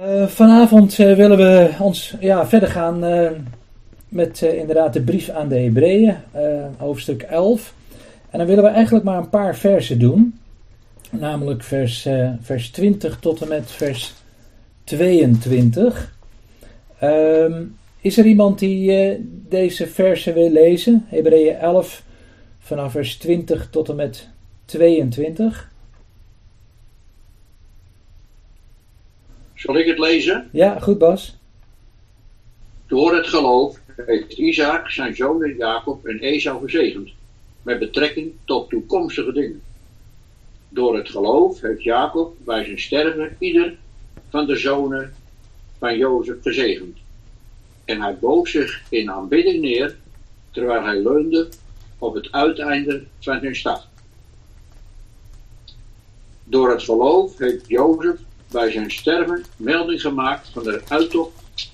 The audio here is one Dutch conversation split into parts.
Uh, vanavond uh, willen we ons ja, verder gaan uh, met inderdaad de brief aan de Hebreeën, hoofdstuk 11. En dan willen we eigenlijk maar een paar versen doen. Namelijk vers, vers 20 tot en met vers 22. Ehm, is er iemand die deze versen wil lezen? Hebreeën 11 vanaf vers 20 tot en met 22. Zal ik het lezen? Ja, goed Bas. Door het geloof heeft Isaac zijn zonen Jacob en Esau gezegend, met betrekking tot toekomstige dingen. Door het geloof heeft Jacob bij zijn sterven ieder van de zonen van Jozef gezegend. En hij boog zich in aanbidding neer, terwijl hij leunde op het uiteinde van zijn stad. Door het geloof heeft Jozef bij zijn sterven melding gemaakt van de uittocht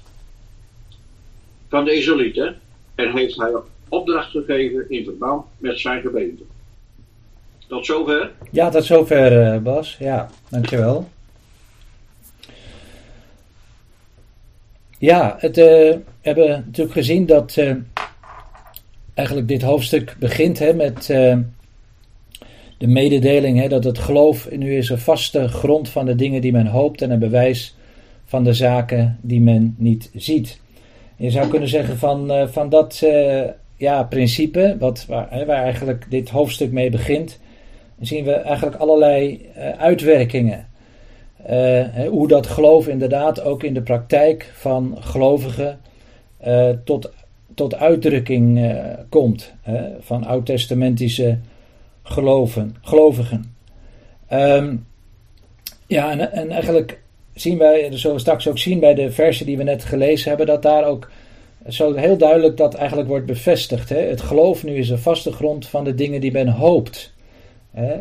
van de Israëlieten en heeft hij opdracht gegeven in verband met zijn gemeente. Tot zover? Ja, tot zover uh, Bas. Ja, dankjewel. Ja, het, we hebben natuurlijk gezien dat uh, eigenlijk dit hoofdstuk begint hè, met de mededeling hè, dat het geloof nu is een vaste grond van de dingen die men hoopt en een bewijs van de zaken die men niet ziet. Je zou kunnen zeggen van, uh, van dat uh, ja, principe, wat, waar, hè, waar eigenlijk dit hoofdstuk mee begint, zien we eigenlijk allerlei uh, uitwerkingen. Hoe dat geloof inderdaad ook in de praktijk van gelovigen tot, tot uitdrukking komt. Hè, van oud-testamentische geloven, gelovigen. Um, ja, en, en, eigenlijk zien wij, zullen we straks ook zien bij de versen die we net gelezen hebben, dat daar ook zo heel duidelijk dat eigenlijk wordt bevestigd. Hè? Het geloof nu is een vaste grond van de dingen die men hoopt. Hè?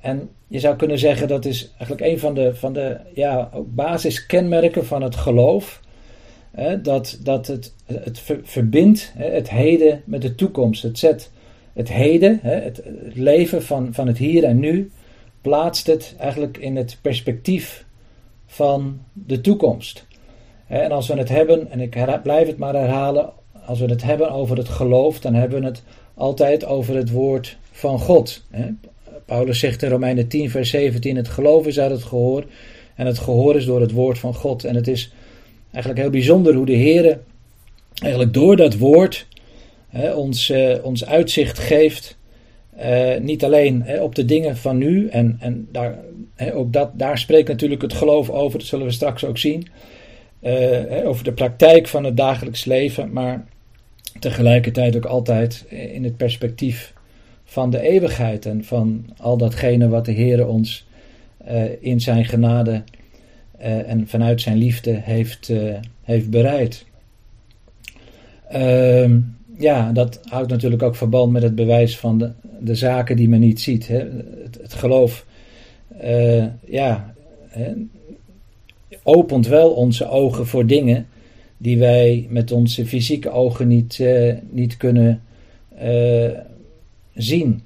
En je zou kunnen zeggen dat is eigenlijk een van de, van de ja, basiskenmerken van het geloof. Hè? Dat, dat het, het verbindt het heden met de toekomst. Het zet het heden, het leven van, van het hier en nu, plaatst het eigenlijk in het perspectief van de toekomst. En als we het hebben, en ik blijf het maar herhalen, als we het hebben over het geloof, dan hebben we het altijd over het woord van God. Paulus zegt in Romeinen 10, vers 17: Het geloof is uit het gehoor, en het gehoor is door het woord van God. En het is eigenlijk heel bijzonder hoe de Heer eigenlijk door dat woord ons, uh, ons uitzicht geeft. Uh, niet alleen hè, op de dingen van nu, en, en daar, hè, ook dat, daar spreekt natuurlijk het geloof over, dat zullen we straks ook zien. Hè, over de praktijk van het dagelijks leven, maar tegelijkertijd ook altijd in het perspectief van de eeuwigheid en van al datgene wat de Heer ons in zijn genade en vanuit zijn liefde heeft, heeft bereid. Ehm ja, dat houdt natuurlijk ook verband met het bewijs van de, de zaken die men niet ziet. Hè. Het, geloof uh, ja, hè, opent wel onze ogen voor dingen die wij met onze fysieke ogen niet, uh, niet kunnen uh, zien.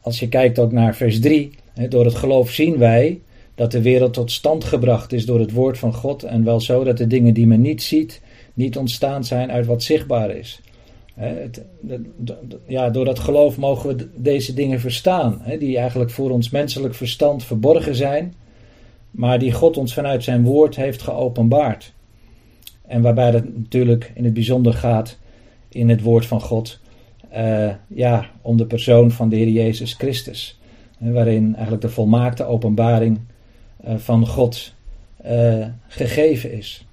als je kijkt ook naar vers 3, door het geloof zien wij dat de wereld tot stand gebracht is door het woord van God en wel zo dat de dingen die men niet ziet, niet ontstaan zijn uit wat zichtbaar is. Ja, door dat geloof mogen we deze dingen verstaan, die eigenlijk voor ons menselijk verstand verborgen zijn, maar die God ons vanuit zijn woord heeft geopenbaard. En waarbij het natuurlijk in het bijzonder gaat in het woord van God, uh, ja, om de persoon van de Heer Jezus Christus, waarin eigenlijk de volmaakte openbaring uh, van God uh, gegeven is.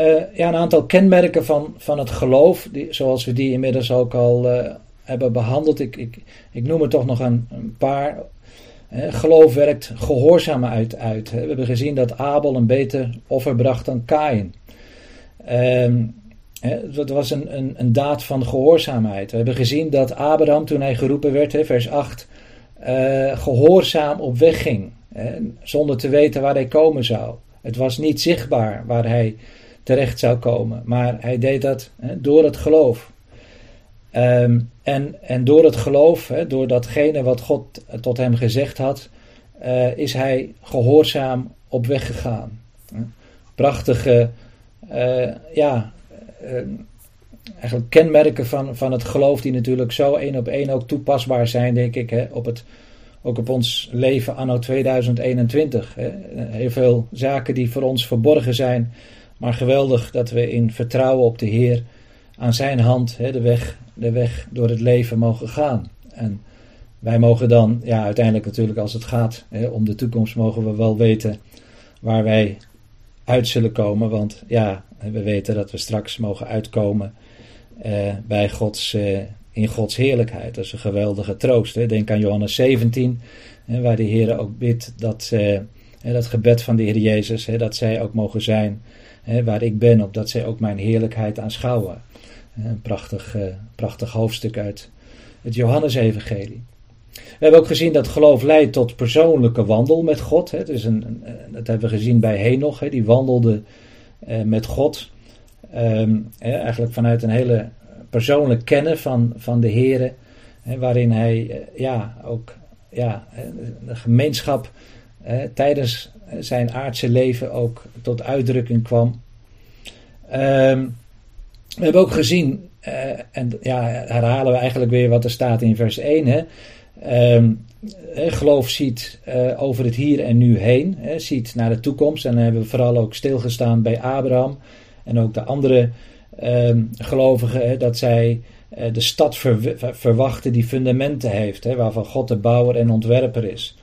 Uh, ja, een aantal kenmerken van, van het geloof, die, zoals we die inmiddels ook al uh, hebben behandeld. Ik, ik, ik noem er toch nog een, een paar. Uh, geloof werkt gehoorzaamheid uit. We hebben gezien dat Abel een beter offer bracht dan Kain. Ehm, dat was een, een, een, daad van gehoorzaamheid. We hebben gezien dat Abraham, toen hij geroepen werd, vers 8, gehoorzaam op weg ging. zonder te weten waar hij komen zou. Het was niet zichtbaar waar hij terecht zou komen. Maar hij deed dat hè, door het geloof. Ehm, en, en door het geloof, hè, door datgene wat God tot hem gezegd had, uh, is hij gehoorzaam op weg gegaan. Prachtige, ja, eigenlijk kenmerken van, van het geloof die natuurlijk zo één op één ook toepasbaar zijn, denk ik, hè, op het, ook op ons leven anno 2021. Hè. Heel veel zaken die voor ons verborgen zijn, maar geweldig dat we in vertrouwen op de Heer aan zijn hand hè, de, weg, de weg door het leven mogen gaan. En wij mogen dan, ja, uiteindelijk natuurlijk als het gaat hè, om de toekomst, mogen we wel weten waar wij uit zullen komen. Want ja, we weten dat we straks mogen uitkomen uh, bij Gods, uh, in Gods heerlijkheid. Dat is een geweldige troost. Hè? Denk aan Johannes 17, hè, waar de Heer ook bidt dat, uh, dat gebed van de Heer Jezus, dat zij ook mogen zijn waar ik ben, opdat zij ook mijn heerlijkheid aanschouwen. Een prachtig, prachtig hoofdstuk uit het Johannesevangelie. We hebben ook gezien dat geloof leidt tot persoonlijke wandel met God. Hè. Dus een, een, dat hebben we gezien bij Henoch, hè, die wandelde met God. Um, eigenlijk vanuit een hele persoonlijk kennen van, van de Heer, waarin hij eh, ja, ook ja, de gemeenschap tijdens zijn aardse leven ook tot uitdrukking kwam. Um, we hebben ook gezien, uh, en ja, herhalen we eigenlijk weer wat er staat in vers 1. Hè? Um, geloof ziet uh, over het hier en nu heen, hè, ziet naar de toekomst. En dan hebben we vooral ook stilgestaan bij Abraham en ook de andere um, gelovigen, hè, dat zij uh, de stad ver, verwachten die fundamenten heeft, hè, waarvan God de bouwer en ontwerper is.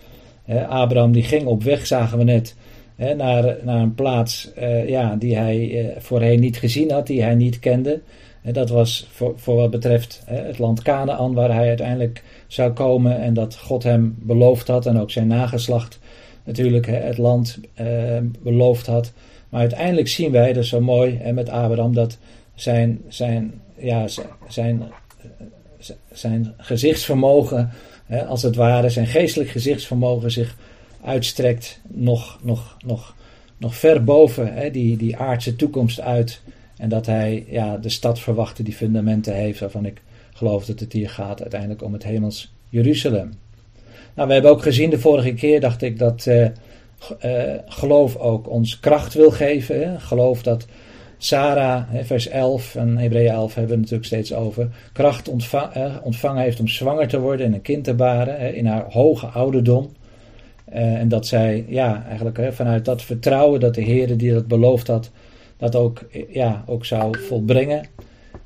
Abraham die ging op weg, zagen we net, naar, naar een plaats uh, ja, die hij uh, voorheen niet gezien had, die hij niet kende. dat was voor, voor wat betreft het land Canaan, waar hij uiteindelijk zou komen en dat God hem beloofd had en ook zijn nageslacht natuurlijk het land beloofd had. Maar uiteindelijk zien wij, dat is zo mooi met Abraham, dat zijn, zijn, ja, zijn, zijn gezichtsvermogen, hè, als het ware, zijn geestelijk gezichtsvermogen zich uitstrekt nog, nog, nog, nog ver boven hè, die, die aardse toekomst uit. En dat hij ja, de stad verwachtte die fundamenten heeft, waarvan ik geloof dat het hier gaat uiteindelijk om het hemels Jeruzalem. Nou, we hebben ook gezien de vorige keer, dacht ik, dat uh, uh, geloof ook ons kracht wil geven. Hè? Geloof dat Sarah, vers 11 en Hebreeën 11 hebben we het natuurlijk steeds over, kracht ontva ontvangen heeft om zwanger te worden en een kind te baren in haar hoge ouderdom. Uh, en dat zij, ja, eigenlijk vanuit dat vertrouwen dat de Heer die dat beloofd had, dat ook, ja, ook zou volbrengen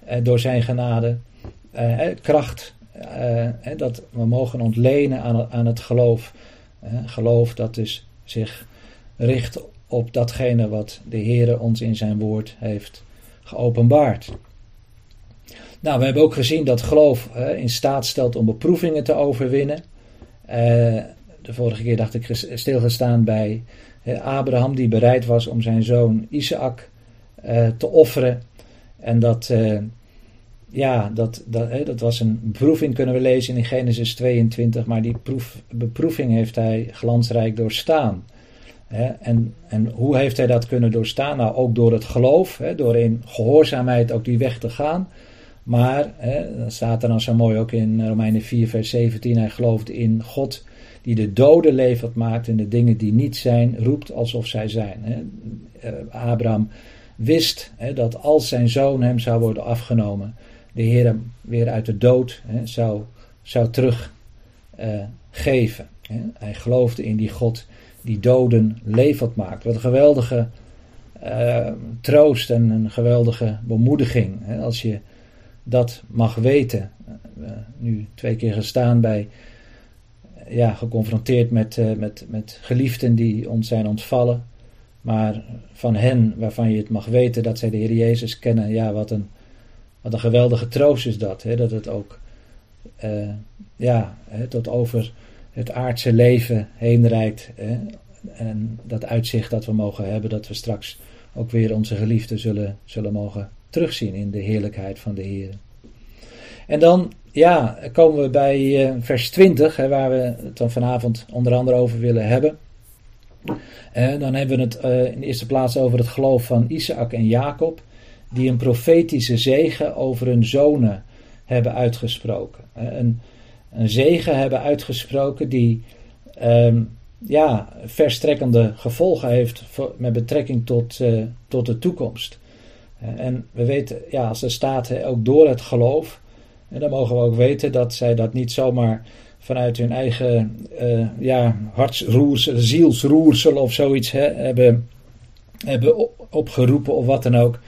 uh, door zijn genade. Uh, kracht, dat we mogen ontlenen aan, aan het geloof. geloof dat dus zich richt op datgene wat de Heer ons in zijn woord heeft geopenbaard. Nou, we hebben ook gezien dat geloof in staat stelt om beproevingen te overwinnen. Uh, de vorige keer dacht ik stilgestaan bij Abraham, die bereid was om zijn zoon Isaac uh, te offeren. En dat, uh, ja, dat, dat, dat was een beproeving, kunnen we lezen in Genesis 22, maar die proef, beproeving heeft hij glansrijk doorstaan en, en hoe heeft hij dat kunnen doorstaan? Nou, ook door het geloof, door in gehoorzaamheid ook die weg te gaan. Maar, dat staat er dan zo mooi ook in Romeinen 4, vers 17, hij gelooft in God die de doden levend maakt en de dingen die niet zijn, roept alsof zij zijn. Eh, Abraham wist dat als zijn zoon hem zou worden afgenomen, de Heer hem weer uit de dood zou, zou teruggeven. Hij geloofde in die God die doden levend maakt. Wat een geweldige uh, troost en een geweldige bemoediging. Hè, als je dat mag weten. Uh, nu twee keer gestaan bij, ja, geconfronteerd met, uh, met, met geliefden die ons zijn ontvallen. Maar van hen waarvan je het mag weten dat zij de Heer Jezus kennen. Ja, wat een, wat een geweldige troost is dat. Hè, dat het ook ja, hè, tot over het aardse leven heen reikt. Hè? En dat uitzicht dat we mogen hebben, dat we straks ook weer onze geliefden zullen, zullen mogen terugzien in de heerlijkheid van de Heer. En dan, ja, komen we bij uh, vers 20, hè, waar we het dan vanavond onder andere over willen hebben. Uh, dan hebben we het uh, in de eerste plaats over het geloof van Isaac en Jacob, die een profetische zegen over hun zonen hebben uitgesproken. een, een zegen hebben uitgesproken die, um, ja, verstrekkende gevolgen heeft met betrekking tot, tot de toekomst. en we weten, ja, als de staat ook door het geloof, en dan mogen we ook weten dat zij dat niet zomaar vanuit hun eigen uh, ja, hartsroersel, zielsroersel of zoiets hebben, hebben opgeroepen of wat dan ook.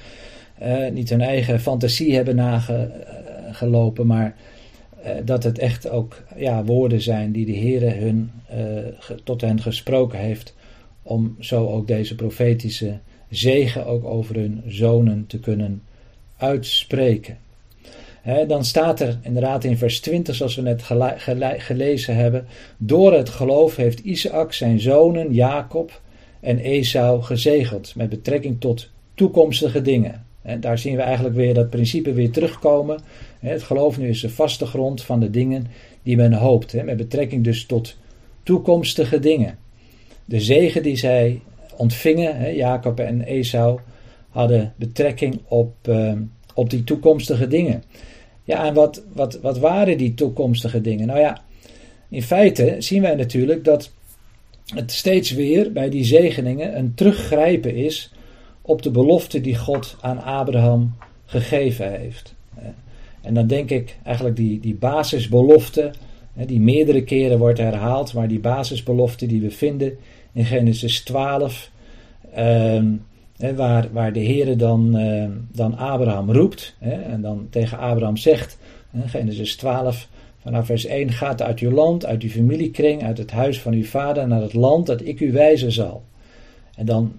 Niet hun eigen fantasie hebben nagelopen, maar dat het echt ook ja, woorden zijn die de Heer hun, tot hen gesproken heeft. Om zo ook deze profetische zegen ook over hun zonen te kunnen uitspreken dan staat er inderdaad in vers 20, zoals we net gelezen hebben: Door het geloof heeft Isaac zijn zonen Jacob en Esau gezegeld met betrekking tot toekomstige dingen. En daar zien we eigenlijk weer dat principe weer terugkomen. Het geloof nu is de vaste grond van de dingen die men hoopt, met betrekking dus tot toekomstige dingen. De zegen die zij ontvingen, Jacob en Esau, hadden betrekking op, uh, op die toekomstige dingen. Ja, en wat, wat, wat waren die toekomstige dingen? Nou ja, in feite zien wij natuurlijk dat het steeds weer bij die zegeningen een teruggrijpen is op de belofte die God aan Abraham gegeven heeft. En dan denk ik eigenlijk die, die basisbelofte, die meerdere keren wordt herhaald, maar die basisbelofte die we vinden in Genesis 12, waar, waar de Heer dan, uh, dan Abraham roept en dan tegen Abraham zegt, Genesis 12, vanaf vers 1, gaat uit uw land, uit uw familiekring, uit het huis van uw vader naar het land dat ik u wijzen zal. En dan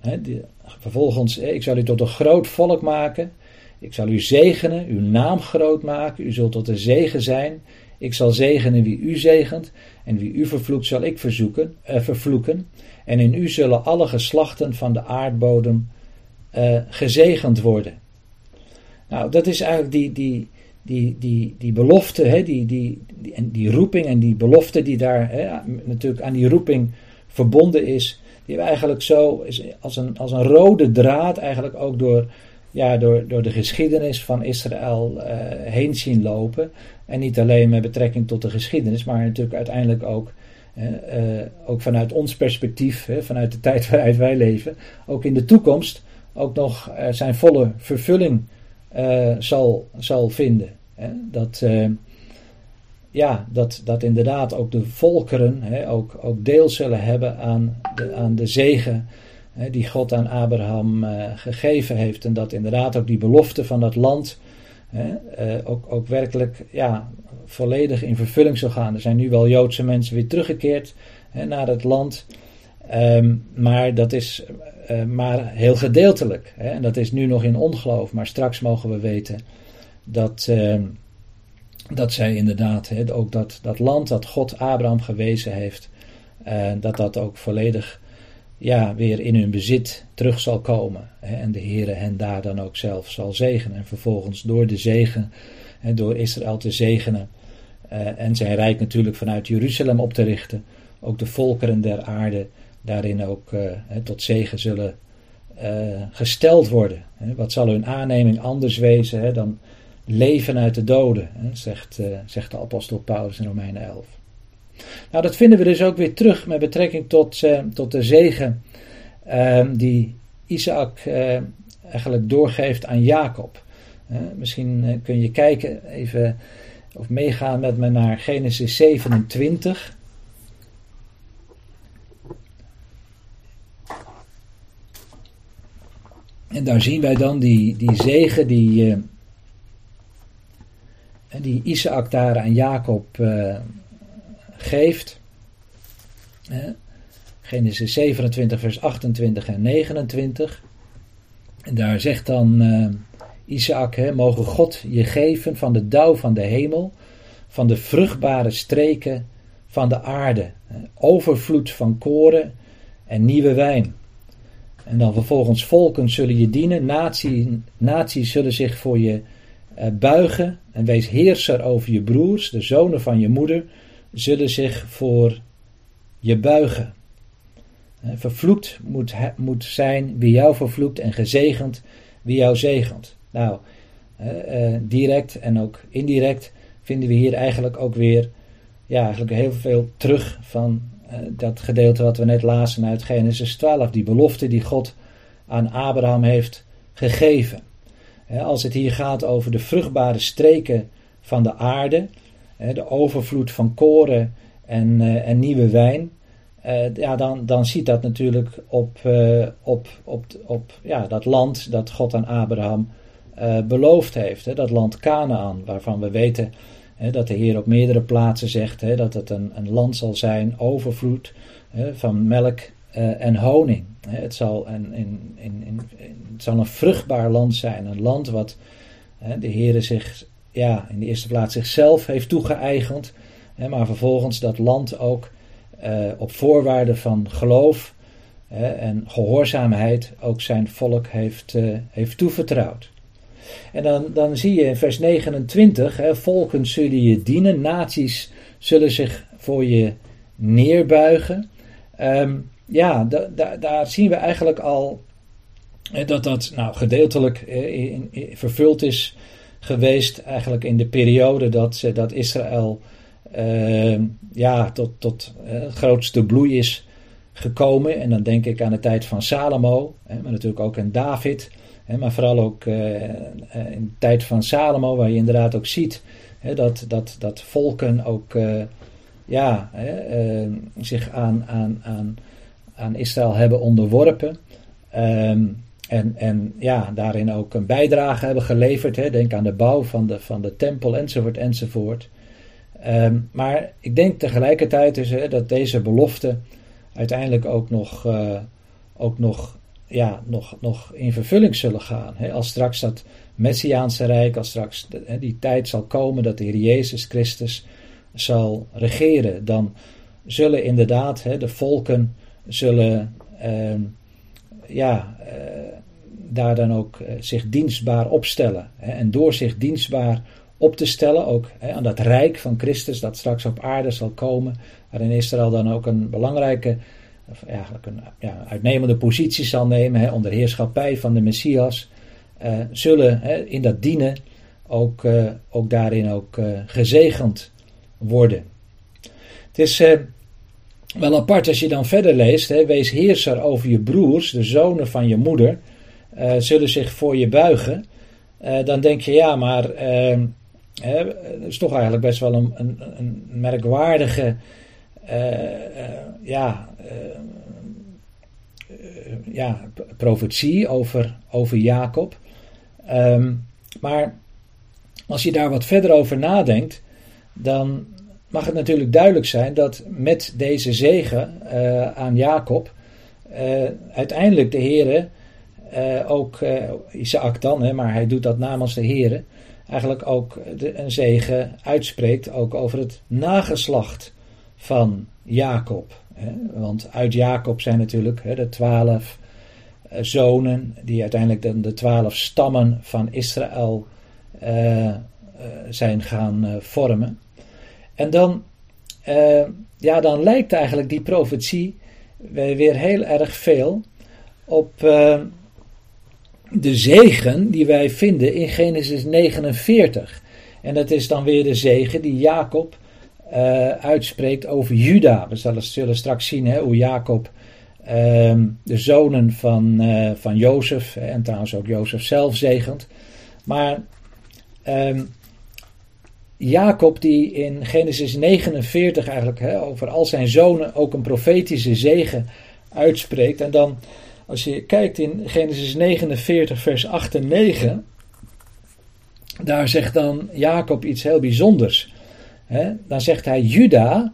vervolgens, ik zal u tot een groot volk maken, ik zal u zegenen, uw naam groot maken, u zult tot een zegen zijn. Ik zal zegenen wie u zegent, en wie u vervloekt zal ik verzoeken, eh, vervloeken. En in u zullen alle geslachten van de aardbodem uh, gezegend worden. Nou, dat is eigenlijk die, die, die, die, die belofte, hè, die, die, die, en die roeping en die belofte die daar hè, natuurlijk aan die roeping verbonden is, die we eigenlijk zo als een, als een rode draad eigenlijk ook door, ja, door, door de geschiedenis van Israël uh, heen zien lopen. En niet alleen met betrekking tot de geschiedenis, maar natuurlijk uiteindelijk ook, uh, ook vanuit ons perspectief, vanuit de tijd waaruit wij leven, ook in de toekomst ook nog zijn volle vervulling zal, zal vinden. Hè? Dat, ja, dat, dat inderdaad ook de volkeren hè, ook, ook deel zullen hebben aan de, aan de zegen hè, die God aan Abraham gegeven heeft. En dat inderdaad ook die belofte van dat land ook, ook werkelijk ja, volledig in vervulling zal gaan. Er zijn nu wel Joodse mensen weer teruggekeerd naar het land. Um, maar dat is uh, maar heel gedeeltelijk. Hè? En dat is nu nog in ongeloof. Maar straks mogen we weten dat, uh, dat zij inderdaad, ook dat, dat land dat God Abraham gewezen heeft, uh, dat dat ook volledig ja, weer in hun bezit terug zal komen. En de Heere hen daar dan ook zelf zal zegenen. En vervolgens door de zegen, hè, door Israël te zegenen. en zijn rijk natuurlijk vanuit Jeruzalem op te richten. Ook de volkeren der aarde daarin ook uh, tot zegen zullen gesteld worden. Wat zal hun aanneming anders wezen dan leven uit de doden, hè, zegt, uh, zegt de apostel Paulus in Romeinen 11. Nou, dat vinden we dus ook weer terug met betrekking tot, tot de zegen ehm, die Isaac eigenlijk doorgeeft aan Jacob. misschien kun je kijken, even of meegaan met me naar Genesis 27. En daar zien wij dan die, die zegen die, die Isaac daar aan Jacob uh, geeft. Genesis 27, vers 28 en 29. En daar zegt dan Isaac, hè, mogen God je geven van de dauw van de hemel, van de vruchtbare streken van de aarde, overvloed van koren en nieuwe wijn en dan vervolgens volken zullen je dienen, naties, zullen zich voor je uh, buigen. En wees heerser over je broers, de zonen van je moeder, zullen zich voor je buigen. Vervloekt moet, moet zijn wie jou vervloekt en gezegend wie jou zegent. Nou, uh, direct en ook indirect vinden we hier eigenlijk ook weer ja, eigenlijk heel veel terug van dat gedeelte wat we net lazen uit Genesis 12, die belofte die God aan Abraham heeft gegeven. Als het hier gaat over de vruchtbare streken van de aarde, de overvloed van koren en, en nieuwe wijn, ja, dan, dan ziet dat natuurlijk op, op, op, op ja, dat land dat God aan Abraham beloofd heeft. Dat land Canaan, waarvan we weten dat de Heer op meerdere plaatsen zegt dat het een, een land zal zijn, overvloed van melk en honing. Het zal een, in, in, in, het zal een vruchtbaar land zijn. Een land wat de Heer zich ja, in de eerste plaats zichzelf heeft toegeëigend. Maar vervolgens dat land ook uh, op voorwaarden van geloof en gehoorzaamheid ook zijn volk heeft, uh, heeft toevertrouwd. En dan, dan zie je in vers 29, hè, volken zullen je dienen, naties zullen zich voor je neerbuigen. Um, ja, da, da, daar zien we eigenlijk al dat dat nou, gedeeltelijk in, vervuld is geweest, eigenlijk in de periode dat, dat Israël uh, ja, tot, tot grootste bloei is gekomen. En dan denk ik aan de tijd van Salomo, hè, maar natuurlijk ook aan David. Maar vooral ook uh, in de tijd van Salomo, waar je inderdaad ook ziet dat, dat, dat volken ook ja, zich aan, aan, aan aan Israël hebben onderworpen. Ehm, en, en ja, daarin ook een bijdrage hebben geleverd. Hè. Denk aan de bouw van de, van de tempel enzovoort enzovoort. Ehm, maar ik denk tegelijkertijd dus, hè, dat deze beloften uiteindelijk ook nog, uh, ook nog, ja, nog, nog in vervulling zullen gaan. Hè. Als straks dat Messiaanse Rijk, als straks hè, die tijd zal komen dat de Heer Jezus Christus zal regeren, dan zullen inderdaad hè, de volken zullen ehm, ja, uh, daar dan ook uh, zich dienstbaar opstellen. Hè, en door zich dienstbaar op te stellen, ook hè, aan dat rijk van Christus dat straks op aarde zal komen, waarin Israël dan ook een belangrijke, of eigenlijk een ja, uitnemende positie zal nemen hè, onder heerschappij van de Messias, uh, zullen hè, in dat dienen ook, ook daarin ook gezegend worden. Het is wel apart als je dan verder leest, hè, wees heerser over je broers, de zonen van je moeder, uh, zullen zich voor je buigen. Uh, dan denk je, ja, maar uh, dat is toch eigenlijk best wel een, een, een merkwaardige ja, ja, profetie over, over Jacob. Um, maar als je daar wat verder over nadenkt, dan mag het natuurlijk duidelijk zijn dat met deze zegen uh, aan Jacob uh, uiteindelijk de Heer uh, ook, Isaac dan, hè, maar hij doet dat namens de Heer, eigenlijk ook een zegen uitspreekt ook over het nageslacht van Jacob. Hè. Want uit Jacob zijn natuurlijk hè, de twaalf zonen die uiteindelijk de, de twaalf stammen van Israël zijn gaan vormen. En dan, uh, ja, dan lijkt eigenlijk die profetie weer heel erg veel op uh, de zegen die wij vinden in Genesis 49. En dat is dan weer de zegen die Jacob uh, uitspreekt over Juda. We zullen, straks zien hè, hoe Jacob ehm, de zonen van, van Jozef en trouwens ook Jozef zelf zegent. Maar um, Jacob die in Genesis 49 eigenlijk hè, over al zijn zonen ook een profetische zegen uitspreekt. En dan als je kijkt in Genesis 49 vers 8 en 9, daar zegt dan Jacob iets heel bijzonders. Hè? Dan zegt hij, Juda,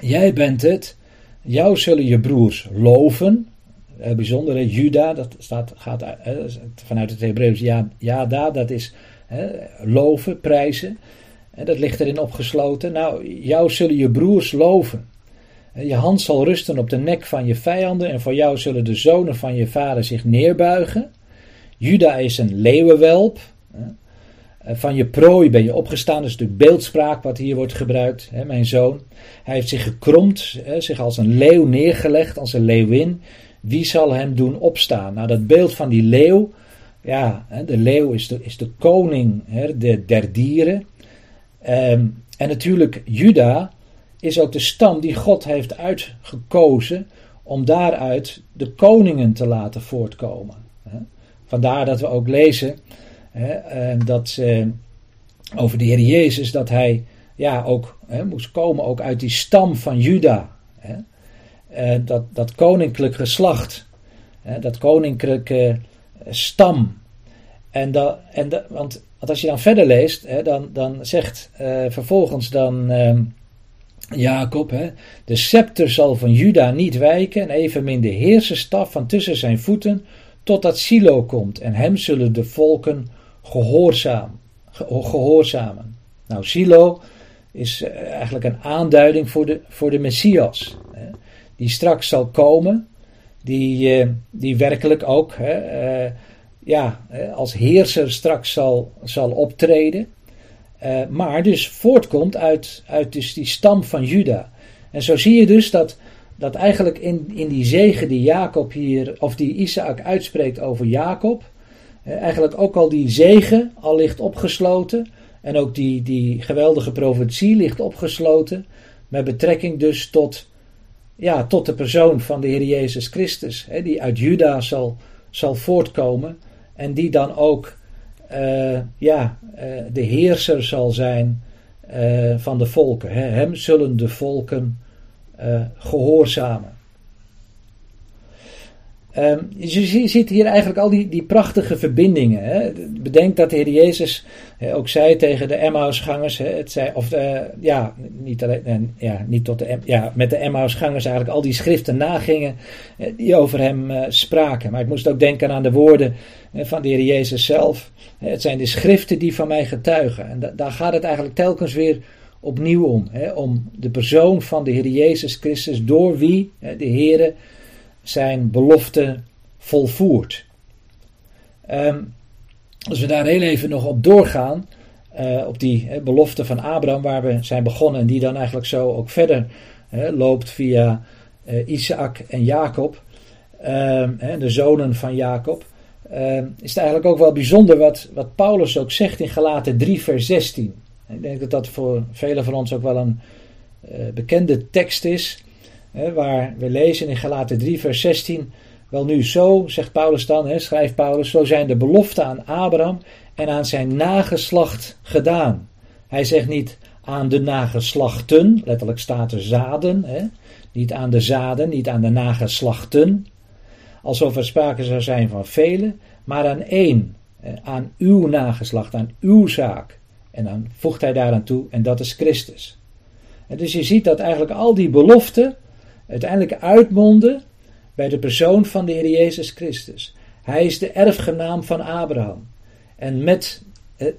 jij bent het, jou zullen je broers loven. Heel bijzonder, Juda, dat staat, gaat vanuit het Hebreeuws, ja, Jada, dat is loven, prijzen. En dat ligt erin opgesloten. Nou, jou zullen je broers loven. Je hand zal rusten op de nek van je vijanden en voor jou zullen de zonen van je vader zich neerbuigen. Juda is een leeuwenwelp. Van je prooi ben je opgestaan, dat is de beeldspraak wat hier wordt gebruikt, mijn zoon. Hij heeft zich gekromd, zich als een leeuw neergelegd, als een leeuwin. Wie zal hem doen opstaan? Nou, dat beeld van die leeuw, ja, de leeuw is de, is de koning der dieren. Um, en natuurlijk, Juda is ook de stam die God heeft uitgekozen om daaruit de koningen te laten voortkomen. Vandaar dat we ook lezen dat over de Heer Jezus dat hij ja, ook moest komen ook uit die stam van Juda. Dat, dat koninklijk geslacht, dat koninklijke stam. En dat, en dat, want, want als je dan verder leest, dan, dan zegt uh, vervolgens dan uh, Jacob: hè, De scepter zal van Juda niet wijken, en evenmin de heerserstaf van tussen zijn voeten, totdat Silo komt, en hem zullen de volken gehoorzaam, gehoorzamen. Nou, Silo is eh, eigenlijk een aanduiding voor de, voor de Messias, hè, die straks zal komen, die, uh, die werkelijk ook hè, uh, ja, als heerser straks zal, zal optreden. Uh, maar dus voortkomt uit, uit dus die stam van Juda. En zo zie je dus dat, dat eigenlijk in, in die zegen die Jacob hier, of die Isaac uitspreekt over Jacob, eigenlijk ook al die zegen al ligt opgesloten. En ook die, die geweldige profetie ligt opgesloten. Met betrekking dus tot, ja, tot de persoon van de Heer Jezus Christus. Hè, die uit Juda zal, zal voortkomen. En die dan ook uh, ja, uh, de heerser zal zijn uh, van de volken. Hem zullen de volken gehoorzamen. Um, je ziet hier eigenlijk al die, die prachtige verbindingen. Hè. Bedenk dat de Heer Jezus ook zei tegen de Emmausgangers, hè, het zei, of uh, ja, niet alleen, ja, niet tot de, ja, met de Emmausgangers eigenlijk al die schriften nagingen die over hem spraken. Maar ik moest ook denken aan de woorden van de Heer Jezus zelf. Het zijn de schriften die van mij getuigen. En da daar gaat het eigenlijk telkens weer opnieuw om. Hè, om de persoon van de Heer Jezus Christus, door wie de Heer zijn belofte volvoert. Um, als we daar heel even nog op doorgaan, uh, op die belofte van Abraham waar we zijn begonnen en die dan eigenlijk zo ook verder loopt via uh, Isaac en Jacob, uh, de zonen van Jacob, ehm, is het eigenlijk ook wel bijzonder wat, wat Paulus ook zegt in Galaten 3 vers 16. Ik denk dat dat voor velen van ons ook wel een eh, bekende tekst is waar we lezen in Galaten 3, vers 16. Wel nu, zo, zegt Paulus dan, schrijft Paulus, zo zijn de beloften aan Abraham en aan zijn nageslacht gedaan. Hij zegt niet aan de nageslachten, letterlijk staat er zaden, niet aan de zaden, niet aan de nageslachten, alsof er sprake zou zijn van velen, maar aan één, aan uw nageslacht, aan uw zaak. En dan voegt hij daaraan toe, en dat is Christus. En dus je ziet dat eigenlijk al die beloften uiteindelijk uitmonden bij de persoon van de Heer Jezus Christus. Hij is de erfgenaam van Abraham. En met,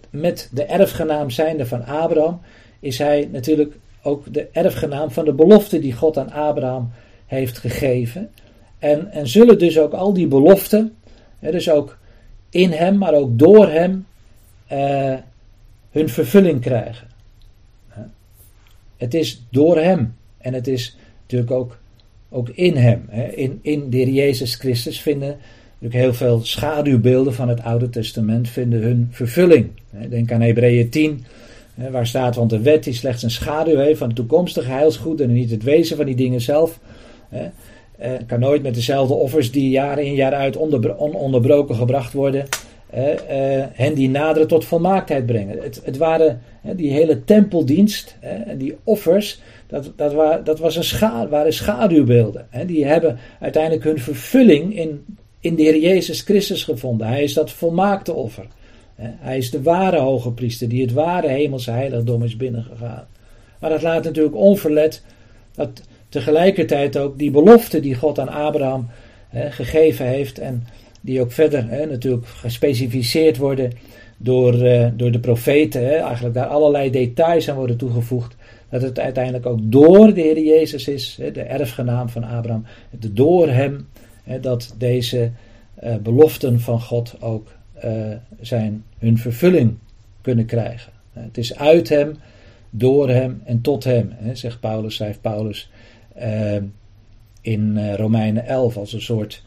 met de erfgenaam zijnde van Abraham is hij natuurlijk ook de erfgenaam van de belofte die God aan Abraham heeft gegeven. En, en zullen dus ook al die beloften, dus ook in hem, maar ook door hem, uh, hun vervulling krijgen. Het is door hem. En het is natuurlijk ook ook in hem. In, in de Heer Jezus Christus vinden natuurlijk heel veel schaduwbeelden van het Oude Testament vinden hun vervulling. Denk aan Hebreeën 10, waar staat, want de wet is slechts een schaduw van het toekomstige heilsgoed en niet het wezen van die dingen zelf. Het kan nooit met dezelfde offers die jaar in jaar uit ononderbroken gebracht worden, hen die naderen tot volmaaktheid brengen. Het, het waren die hele tempeldienst en die offers, dat, dat, wa, dat was een scha, waren schaduwbeelden. Die hebben uiteindelijk hun vervulling in, in de Heer Jezus Christus gevonden. Hij is dat volmaakte offer. Hij is de ware hoge priester die het ware hemelse heiligdom is binnengegaan. Maar dat laat natuurlijk onverlet dat tegelijkertijd ook die belofte die God aan Abraham gegeven heeft en die ook verder hè, natuurlijk gespecificeerd worden door, uh, door de profeten, hè, eigenlijk daar allerlei details aan worden toegevoegd. Dat het uiteindelijk ook door de Heer Jezus is, de erfgenaam van Abraham, door hem dat deze eh, beloften van God ook eh, zijn hun vervulling kunnen krijgen. Het is uit hem, door hem en tot hem, zegt Paulus, schrijft Paulus eh, in Romeinen 11 als een soort,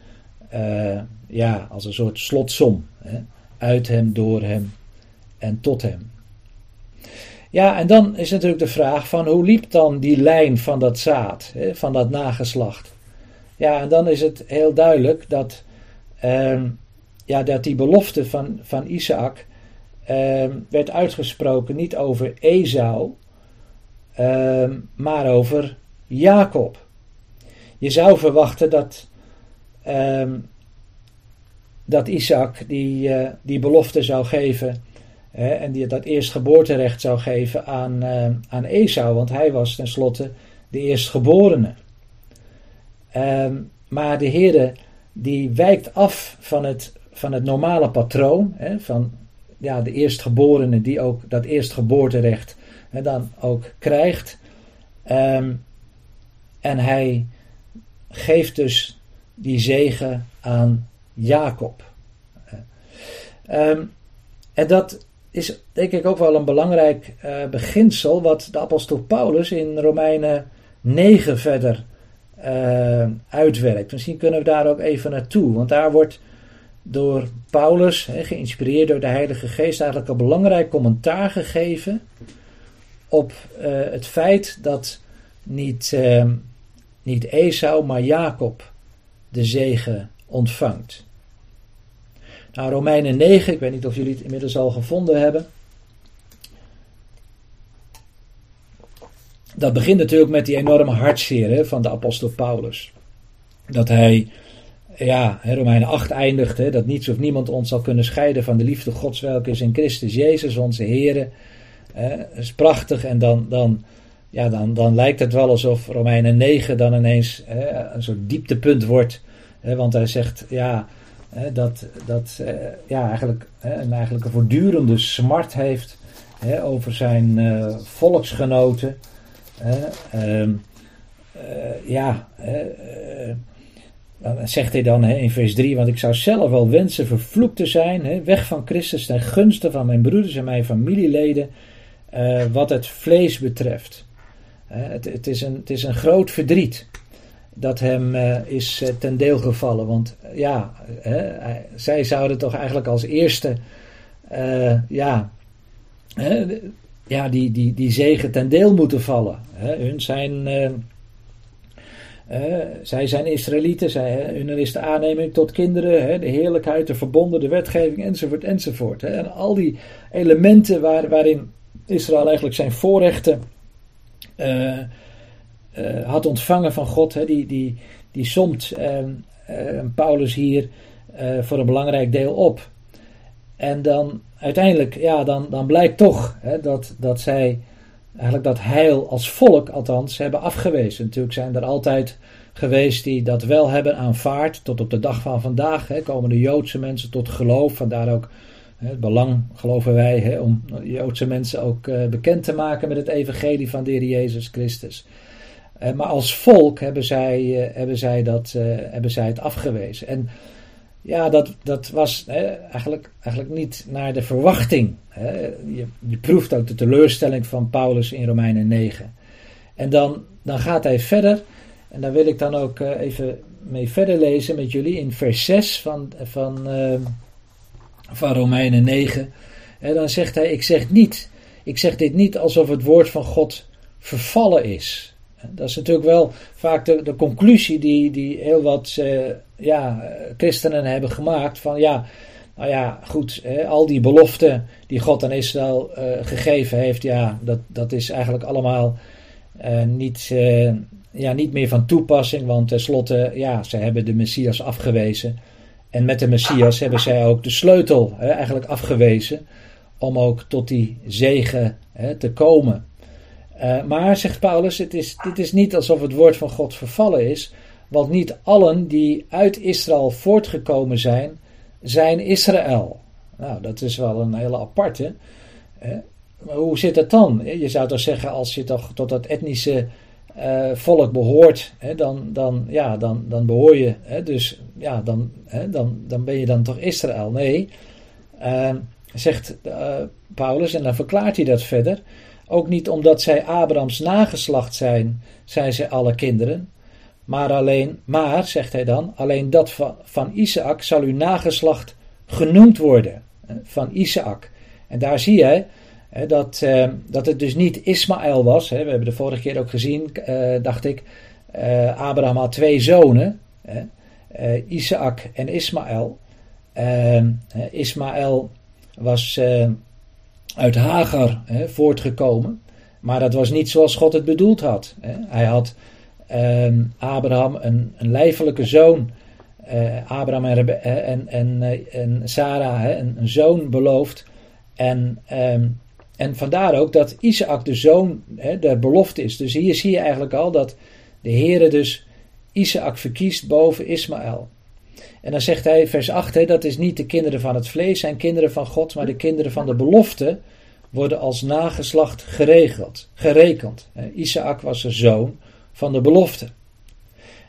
ja, als een soort slotsom. Uit hem, door hem en tot hem. Ja, en dan is natuurlijk de vraag van hoe liep dan die lijn van dat zaad, hè, van dat nageslacht? Ja, en dan is het heel duidelijk dat, ehm, ja, dat die belofte van, van Isaac ehm, werd uitgesproken niet over Esau, ehm, maar over Jacob. Je zou verwachten dat, dat Isaac die, uh, die belofte zou geven hè, en die dat eerstgeboorterecht zou geven aan, uh, aan Esau, want hij was tenslotte de eerstgeborene. Um, maar de Heer die wijkt af van het, van het normale patroon, hè, van ja, de eerstgeborene die ook dat eerstgeboorterecht hè, dan ook krijgt. Um, en hij geeft dus die zegen aan Jacob. Um, en dat is denk ik ook wel een belangrijk uh, beginsel wat de apostel Paulus in Romeinen 9 verder uh, uitwerkt. Misschien kunnen we daar ook even naartoe, want daar wordt door Paulus, geïnspireerd door de Heilige Geest, eigenlijk een belangrijk commentaar gegeven op uh, het feit dat niet, uh, niet Esau, maar Jacob de zegen ontvangt. Nou, Romeinen 9, ik weet niet of jullie het inmiddels al gevonden hebben. dat begint natuurlijk met die enorme hartzeer van de apostel Paulus. Dat hij, ja, Romeinen 8 eindigt, hè, dat niets of niemand ons zal kunnen scheiden van de liefde Gods welke is in Christus Jezus, onze Heer. Dat is prachtig en dan, dan, ja, dan, dan lijkt het wel alsof Romeinen 9 dan ineens hè, een soort dieptepunt wordt. Hè, want hij zegt, ja, hè, dat, dat eh, ja, eigenlijk, een, eigenlijk een voortdurende smart heeft over zijn uh, volksgenoten. Uh, ja, uh, dan zegt hij dan in vers 3, want ik zou zelf wel wensen vervloekt te zijn, weg van Christus ten gunste van mijn broeders en mijn familieleden, wat het vlees betreft. Het, het, is een, het is een groot verdriet dat hem is ten deel gevallen, want ja, zij zouden toch eigenlijk als eerste, ja, ja, die, die, die zegen ten deel moeten vallen. hun zijn, zij zijn Israëlieten, zij, hun is de aanneming tot kinderen, de heerlijkheid, de verbonden, de wetgeving, enzovoort, enzovoort. En al die elementen waar, waarin Israël eigenlijk zijn voorrechten uh, had ontvangen van God, die, die, die somt Paulus hier voor een belangrijk deel op. En dan uiteindelijk, ja, dan, dan blijkt toch hè, dat, dat zij eigenlijk dat heil als volk althans hebben afgewezen. Natuurlijk zijn er altijd geweest die dat wel hebben aanvaard. Tot op de dag van vandaag hè, komen de Joodse mensen tot geloof. Vandaar ook hè, het belang, geloven wij, hè, om Joodse mensen ook uh, bekend te maken met het evangelie van de Heer Jezus Christus. Uh, maar als volk hebben zij, uh, hebben, zij dat, hebben zij het afgewezen. En ja, dat, dat was hè, eigenlijk, eigenlijk niet naar de verwachting. Hè. Je, je proeft ook de teleurstelling van Paulus in Romeinen 9. En dan, dan gaat hij verder. En daar wil ik dan ook even mee verder lezen met jullie in vers 6 van, van, uh, van Romeinen 9. En dan zegt hij: Ik zeg niet, ik zeg dit niet alsof het woord van God vervallen is. Dat is natuurlijk wel vaak de, de conclusie die, die heel wat uh, ja, christenen hebben gemaakt. Van ja, nou ja, goed, hè, al die beloften die God aan Israël uh, gegeven heeft, ja, dat, dat is eigenlijk allemaal uh, niet, ja, niet meer van toepassing. Want tenslotte, ja, ze hebben de Messias afgewezen. En met de Messias hebben zij ook de sleutel hè, eigenlijk afgewezen om ook tot die zegen hè, te komen. Uh, maar, zegt Paulus, het is, dit is niet alsof het woord van God vervallen is, want niet allen die uit Israël voortgekomen zijn, zijn Israël. Nou, dat is wel een hele aparte. Hoe zit het dan? Je zou toch zeggen, als je toch tot dat etnische uh, volk behoort, hè, dan, dan, ja, dan, dan behoor je, hè, dus ja, dan, hè, dan, dan ben je dan toch Israël. Nee, uh, zegt uh, Paulus, en dan verklaart hij dat verder. Ook niet omdat zij Abrahams nageslacht zijn, zijn zij alle kinderen. Maar alleen, maar, zegt hij dan, alleen dat van, van Isaac zal uw nageslacht genoemd worden. Van Isaac. En daar zie je dat, uh, dat het dus niet Ismaël was. We hebben de vorige keer ook gezien, uh, dacht ik. Uh, Abraham had twee zonen, Isaac en Ismaël. Ismaël was uit Hagar voortgekomen, maar dat was niet zoals God het bedoeld had. Hij had ehm, Abraham een, een lijfelijke zoon. Abraham en, en, en, en Sarah een, zoon beloofd. En en vandaar ook dat Isaac de zoon hè, der belofte is. Dus hier zie je eigenlijk al dat de Heere dus Isaac verkiest boven Ismaël. En dan zegt hij, vers 8, hè, dat is niet de kinderen van het vlees, zijn kinderen van God, maar de kinderen van de belofte worden als nageslacht geregeld, gerekend. Isaac was de zoon van de belofte.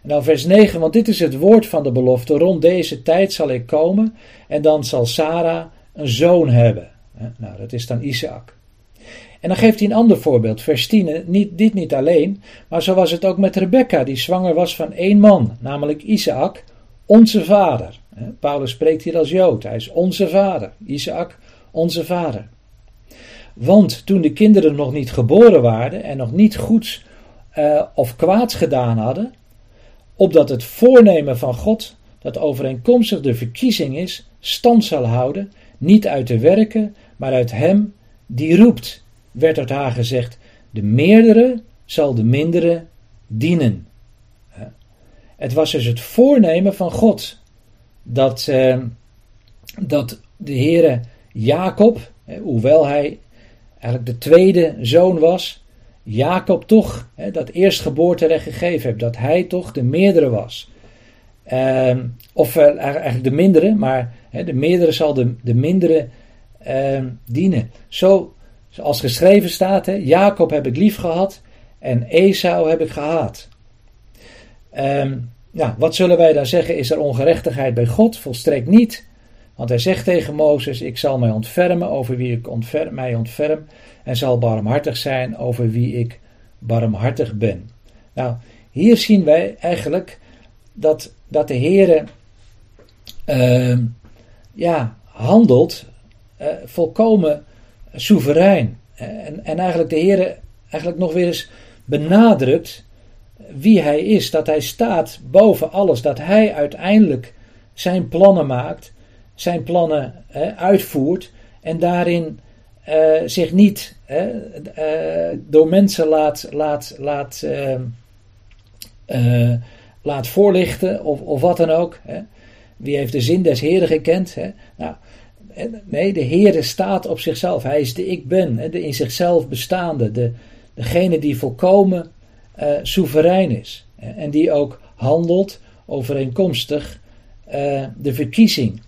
En dan vers 9, want dit is het woord van de belofte, rond deze tijd zal ik komen en dan zal Sarah een zoon hebben. Nou, dat is dan Isaac. En dan geeft hij een ander voorbeeld, vers 10. Niet, dit niet alleen, maar zo was het ook met Rebecca, die zwanger was van één man, namelijk Isaac, onze vader. Paulus spreekt hier als Jood, hij is onze vader. Isaac, onze vader. Want toen de kinderen nog niet geboren waren en nog niet goeds uh, of kwaads gedaan hadden, opdat het voornemen van God, dat overeenkomstig de verkiezing is, stand zal houden, niet uit de werken, maar uit hem die roept werd tot haar gezegd: De meerdere zal de mindere dienen. Het was dus het voornemen van God dat, eh, dat de Heere Jacob, hoewel hij eigenlijk de tweede zoon was, Jacob toch dat eerstgeboorterecht gegeven heeft, dat hij toch de meerdere was. Uh, of eigenlijk de mindere, maar de meerdere zal de, de mindere uh, dienen. Zo Zoals geschreven staat, hè, Jacob heb ik lief gehad en Esau heb ik gehaat. Um, nou, wat zullen wij dan zeggen? Is er ongerechtigheid bij God? Volstrekt niet. Want hij zegt tegen Mozes: Ik zal mij ontfermen over wie ik mij ontferm. En zal barmhartig zijn over wie ik barmhartig ben. Nou, hier zien wij eigenlijk dat, dat de Heer uh, ja, handelt uh, volkomen soeverein. En, en eigenlijk de Heer eigenlijk nog weer eens benadrukt wie hij is. Dat hij staat boven alles. Dat hij uiteindelijk zijn plannen maakt, zijn plannen uitvoert en daarin uh, zich niet uh, door mensen laat, laat, laat, ehm, laat voorlichten of, of wat dan ook. Hè. Wie heeft de zin des Heren gekend? Hè? Nou, Nee, de Heere staat op zichzelf. Hij is de ik ben, de in zichzelf bestaande, de, degene die volkomen uh, soeverein is. En die ook handelt overeenkomstig uh, de verkiezing.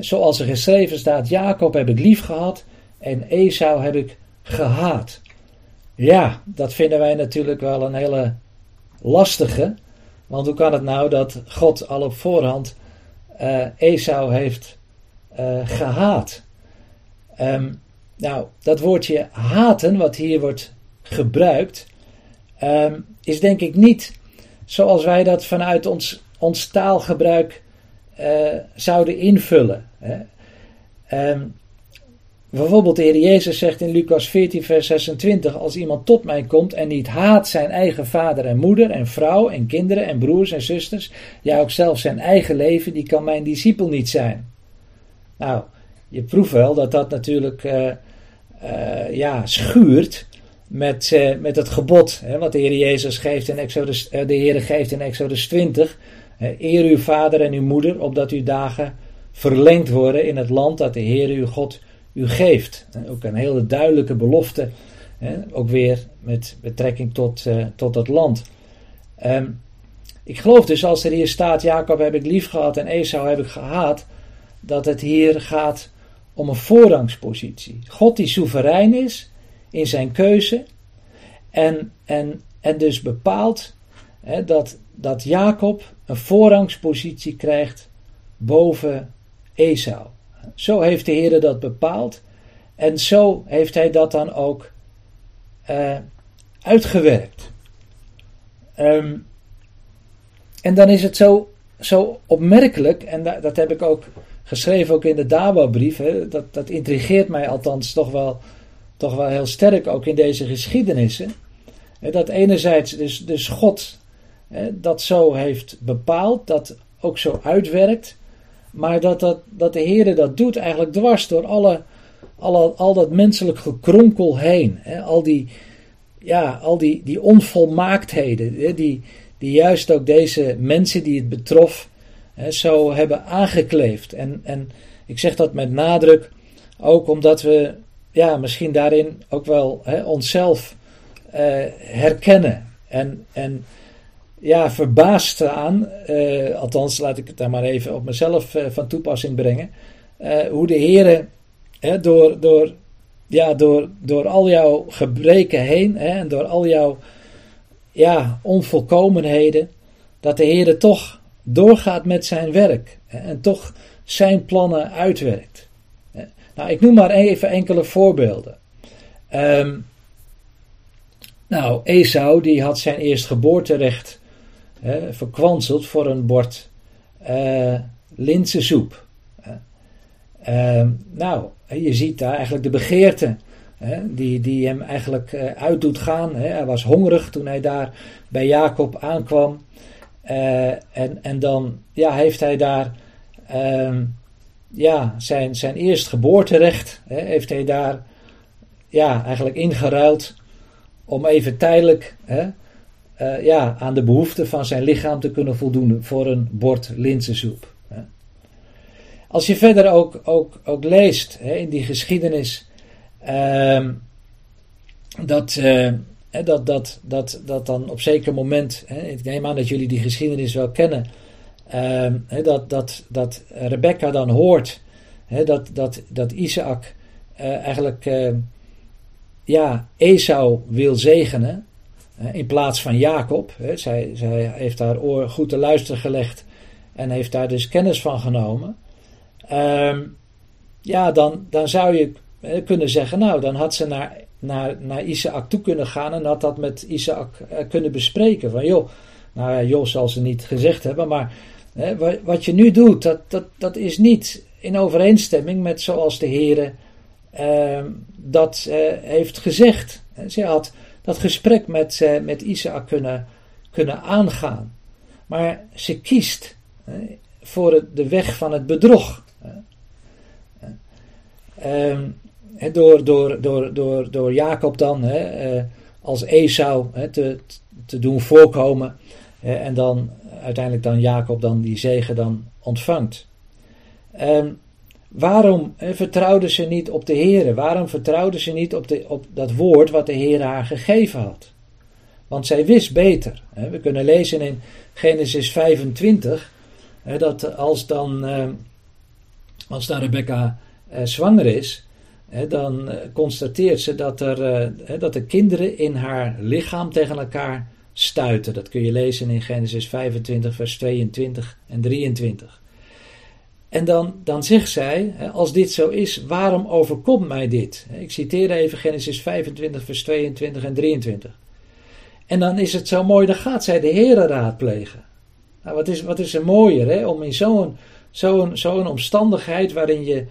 Zoals er geschreven staat, Jacob heb ik lief gehad en Esau heb ik gehaat. Ja, dat vinden wij natuurlijk wel een hele lastige. Want hoe kan het nou dat God al op voorhand uh, Esau heeft uh, gehaat. Um, nou, dat woordje haten, wat hier wordt gebruikt, um, is denk ik niet zoals wij dat vanuit ons, ons taalgebruik uh, zouden invullen. Hè. Um, bijvoorbeeld de Heer Jezus zegt in Lucas 14, vers 26: Als iemand tot mij komt en niet haat zijn eigen vader en moeder en vrouw en kinderen en broers en zusters, ja ook zelfs zijn eigen leven, die kan mijn discipel niet zijn. Nou, je proeft wel dat dat natuurlijk uh, uh, ja, schuurt met, uh, met het gebod hè, wat de Heer Jezus geeft in Exodus, de Heer geeft in Exodus 20. eer uw vader en uw moeder, opdat uw dagen verlengd worden in het land dat de Heer uw God u geeft. ook een hele duidelijke belofte, hè, ook weer met betrekking tot, tot het land. Um, ik geloof dus als er hier staat, Jacob heb ik lief gehad en Esau heb ik gehaat, dat het hier gaat om een voorrangspositie. God die soeverein is in zijn keuze en, en, en dus bepaalt hè, dat, dat Jacob een voorrangspositie krijgt boven Esau. Zo heeft de Heer dat bepaald en zo heeft hij dat dan ook uh, uitgewerkt. Um, en dan is het zo, zo opmerkelijk, en dat heb ik ook geschreven ook in de Dabo-brief. Dat, dat intrigeert mij althans toch wel toch wel heel sterk ook in deze geschiedenissen. Dat enerzijds dus, dus God dat zo heeft bepaald, dat ook zo uitwerkt. Maar dat, dat, dat de Heer dat doet eigenlijk dwars door alle, alle, al dat menselijk gekronkel heen. Al die, ja, al die, die onvolmaaktheden, die, die juist ook deze mensen die het betrof zo hebben aangekleefd. En, en ik zeg dat met nadruk ook omdat we ja, misschien daarin ook wel onszelf uh, herkennen. En, en ja, verbaasd aan, uh, althans laat ik het daar maar even op mezelf uh, van toepassing brengen, hoe de Heer door, door, ja, door, door al jouw gebreken heen hè, en door al jouw ja, onvolkomenheden, dat de Heer toch doorgaat met zijn werk en toch zijn plannen uitwerkt. Nou, ik noem maar even enkele voorbeelden. Um, nou, Esau die had zijn eerstgeboorterecht hè, verkwanseld voor een bord uh, linzensoep. Uh, nou, je ziet daar eigenlijk de begeerte die, die hem eigenlijk uh, uit doet gaan. Hij was hongerig toen hij daar bij Jacob aankwam. Uh, en, en dan ja, heeft hij daar ehm, ja, zijn, zijn eerstgeboorterecht, hè, heeft hij daar ja, eigenlijk ingeruild om even tijdelijk hè, uh, ja, aan de behoeften van zijn lichaam te kunnen voldoen voor een bord linzensoep. Als je verder ook, ook, ook leest hè, in die geschiedenis uh, dat, uh, dat, dat, dat, dat dan op zeker moment, ik neem aan dat jullie die geschiedenis wel kennen, uh, dat, dat, dat Rebecca dan hoort dat, dat, dat Isaac uh, eigenlijk ja, Esau wil zegenen in plaats van Jacob. Zij, zij heeft haar oor goed te luisteren gelegd en heeft daar dus kennis van genomen. Um, ja, dan, dan zou je kunnen zeggen, nou, dan had ze naar, naar, Isaac toe kunnen gaan en had dat met Isaac kunnen bespreken. Van joh, nou ja, joh zal ze niet gezegd hebben, maar wat je nu doet, dat, dat, dat is niet in overeenstemming met zoals de Heer uh, dat uh, heeft gezegd. Ze had dat gesprek met, uh, met Isaac kunnen, kunnen aangaan. Maar ze kiest voor de weg van het bedrog. Ehm, door, door, door, door, door Jacob dan uh, als Esau te, te doen voorkomen. en dan uiteindelijk dan Jacob dan die zegen dan ontvangt. Um, Waarom vertrouwde ze niet op de Heer? Waarom vertrouwde ze niet op, de, op dat woord wat de Heer haar gegeven had? Want zij wist beter. We kunnen lezen in Genesis 25 dat als dan, eh, als dan Rebecca eh, zwanger is, dan eh, constateert ze dat, er, dat de kinderen in haar lichaam tegen elkaar stuiten. Dat kun je lezen in Genesis 25, vers 22 en 23. En dan, dan zegt zij, als dit zo is, waarom overkomt mij dit? Ik citeer even Genesis 25, vers 22 en 23. En dan is het zo mooi, dan gaat zij de Heere raadplegen. Nou, wat, is, wat is er mooier, om in zo'n zo'n zo'n omstandigheid waarin je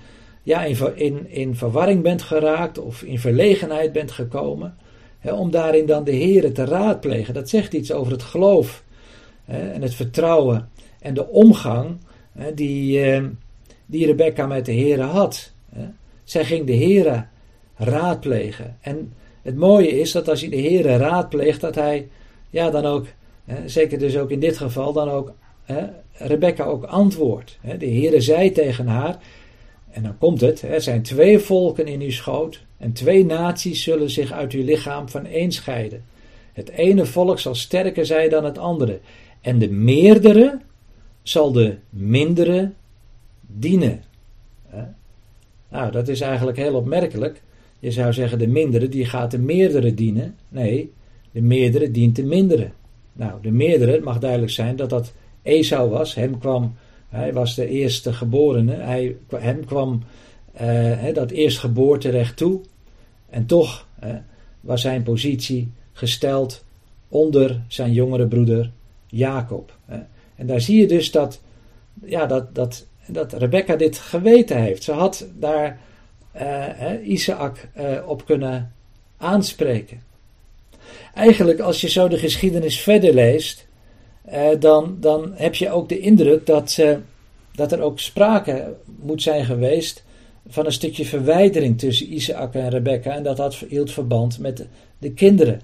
ja, in, in, in verwarring bent geraakt of in verlegenheid bent gekomen, hè, om daarin dan de Heere te raadplegen. Dat zegt iets over het geloof hè, en het vertrouwen en de omgang die, ehm, die Rebecca met de heren had. Zij ging de heren raadplegen. En het mooie is dat als je de heren raadpleegt, dat hij ja, dan ook, zeker dus ook in dit geval, dan ook Rebecca ook antwoordt. De Heere zei tegen haar, en dan komt het, er zijn twee volken in uw schoot en twee naties zullen zich uit uw lichaam van scheiden. Het ene volk zal sterker zijn dan het andere en de meerdere zal de mindere dienen. Nou, dat is eigenlijk heel opmerkelijk. Je zou zeggen, de mindere die gaat de meerdere dienen. Nee, de meerdere dient de mindere. Nou, de meerdere, het mag duidelijk zijn dat dat Esau was. Hem kwam, hij was de eerste geborene. Hij, hem kwam uh, dat eerstgeboorterecht toe. En toch was zijn positie gesteld onder zijn jongere broeder Jacob. En daar zie je dus dat, ja, dat, dat, dat Rebecca dit geweten heeft. Ze had daar uh, Isaac op kunnen aanspreken. Eigenlijk, als je zo de geschiedenis verder leest, dan, dan heb je ook de indruk dat, dat er ook sprake moet zijn geweest van een stukje verwijdering tussen Isaac en Rebecca. En dat had hield verband met de kinderen.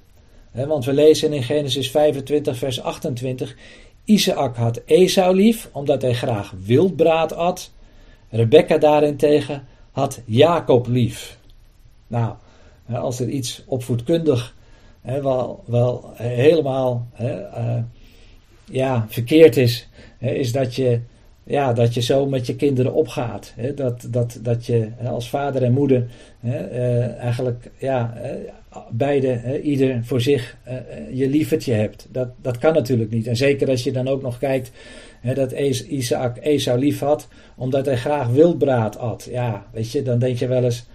want we lezen in Genesis 25, vers 28. Isaac had Esau lief, omdat hij graag wildbraad at. Rebecca daarentegen had Jacob lief. Nou, als er iets opvoedkundig wel, wel helemaal uh, ja, verkeerd is, is dat je ja, dat je zo met je kinderen opgaat. Dat, dat, dat je als vader en moeder uh, eigenlijk ja, beide, hè, ieder voor zich uh, je lievertje hebt. Dat, dat kan natuurlijk niet. En zeker als je dan ook nog kijkt dat Isaac Esau lief had, omdat hij graag wildbraad at. Ja, weet je, dan denk je wel eens,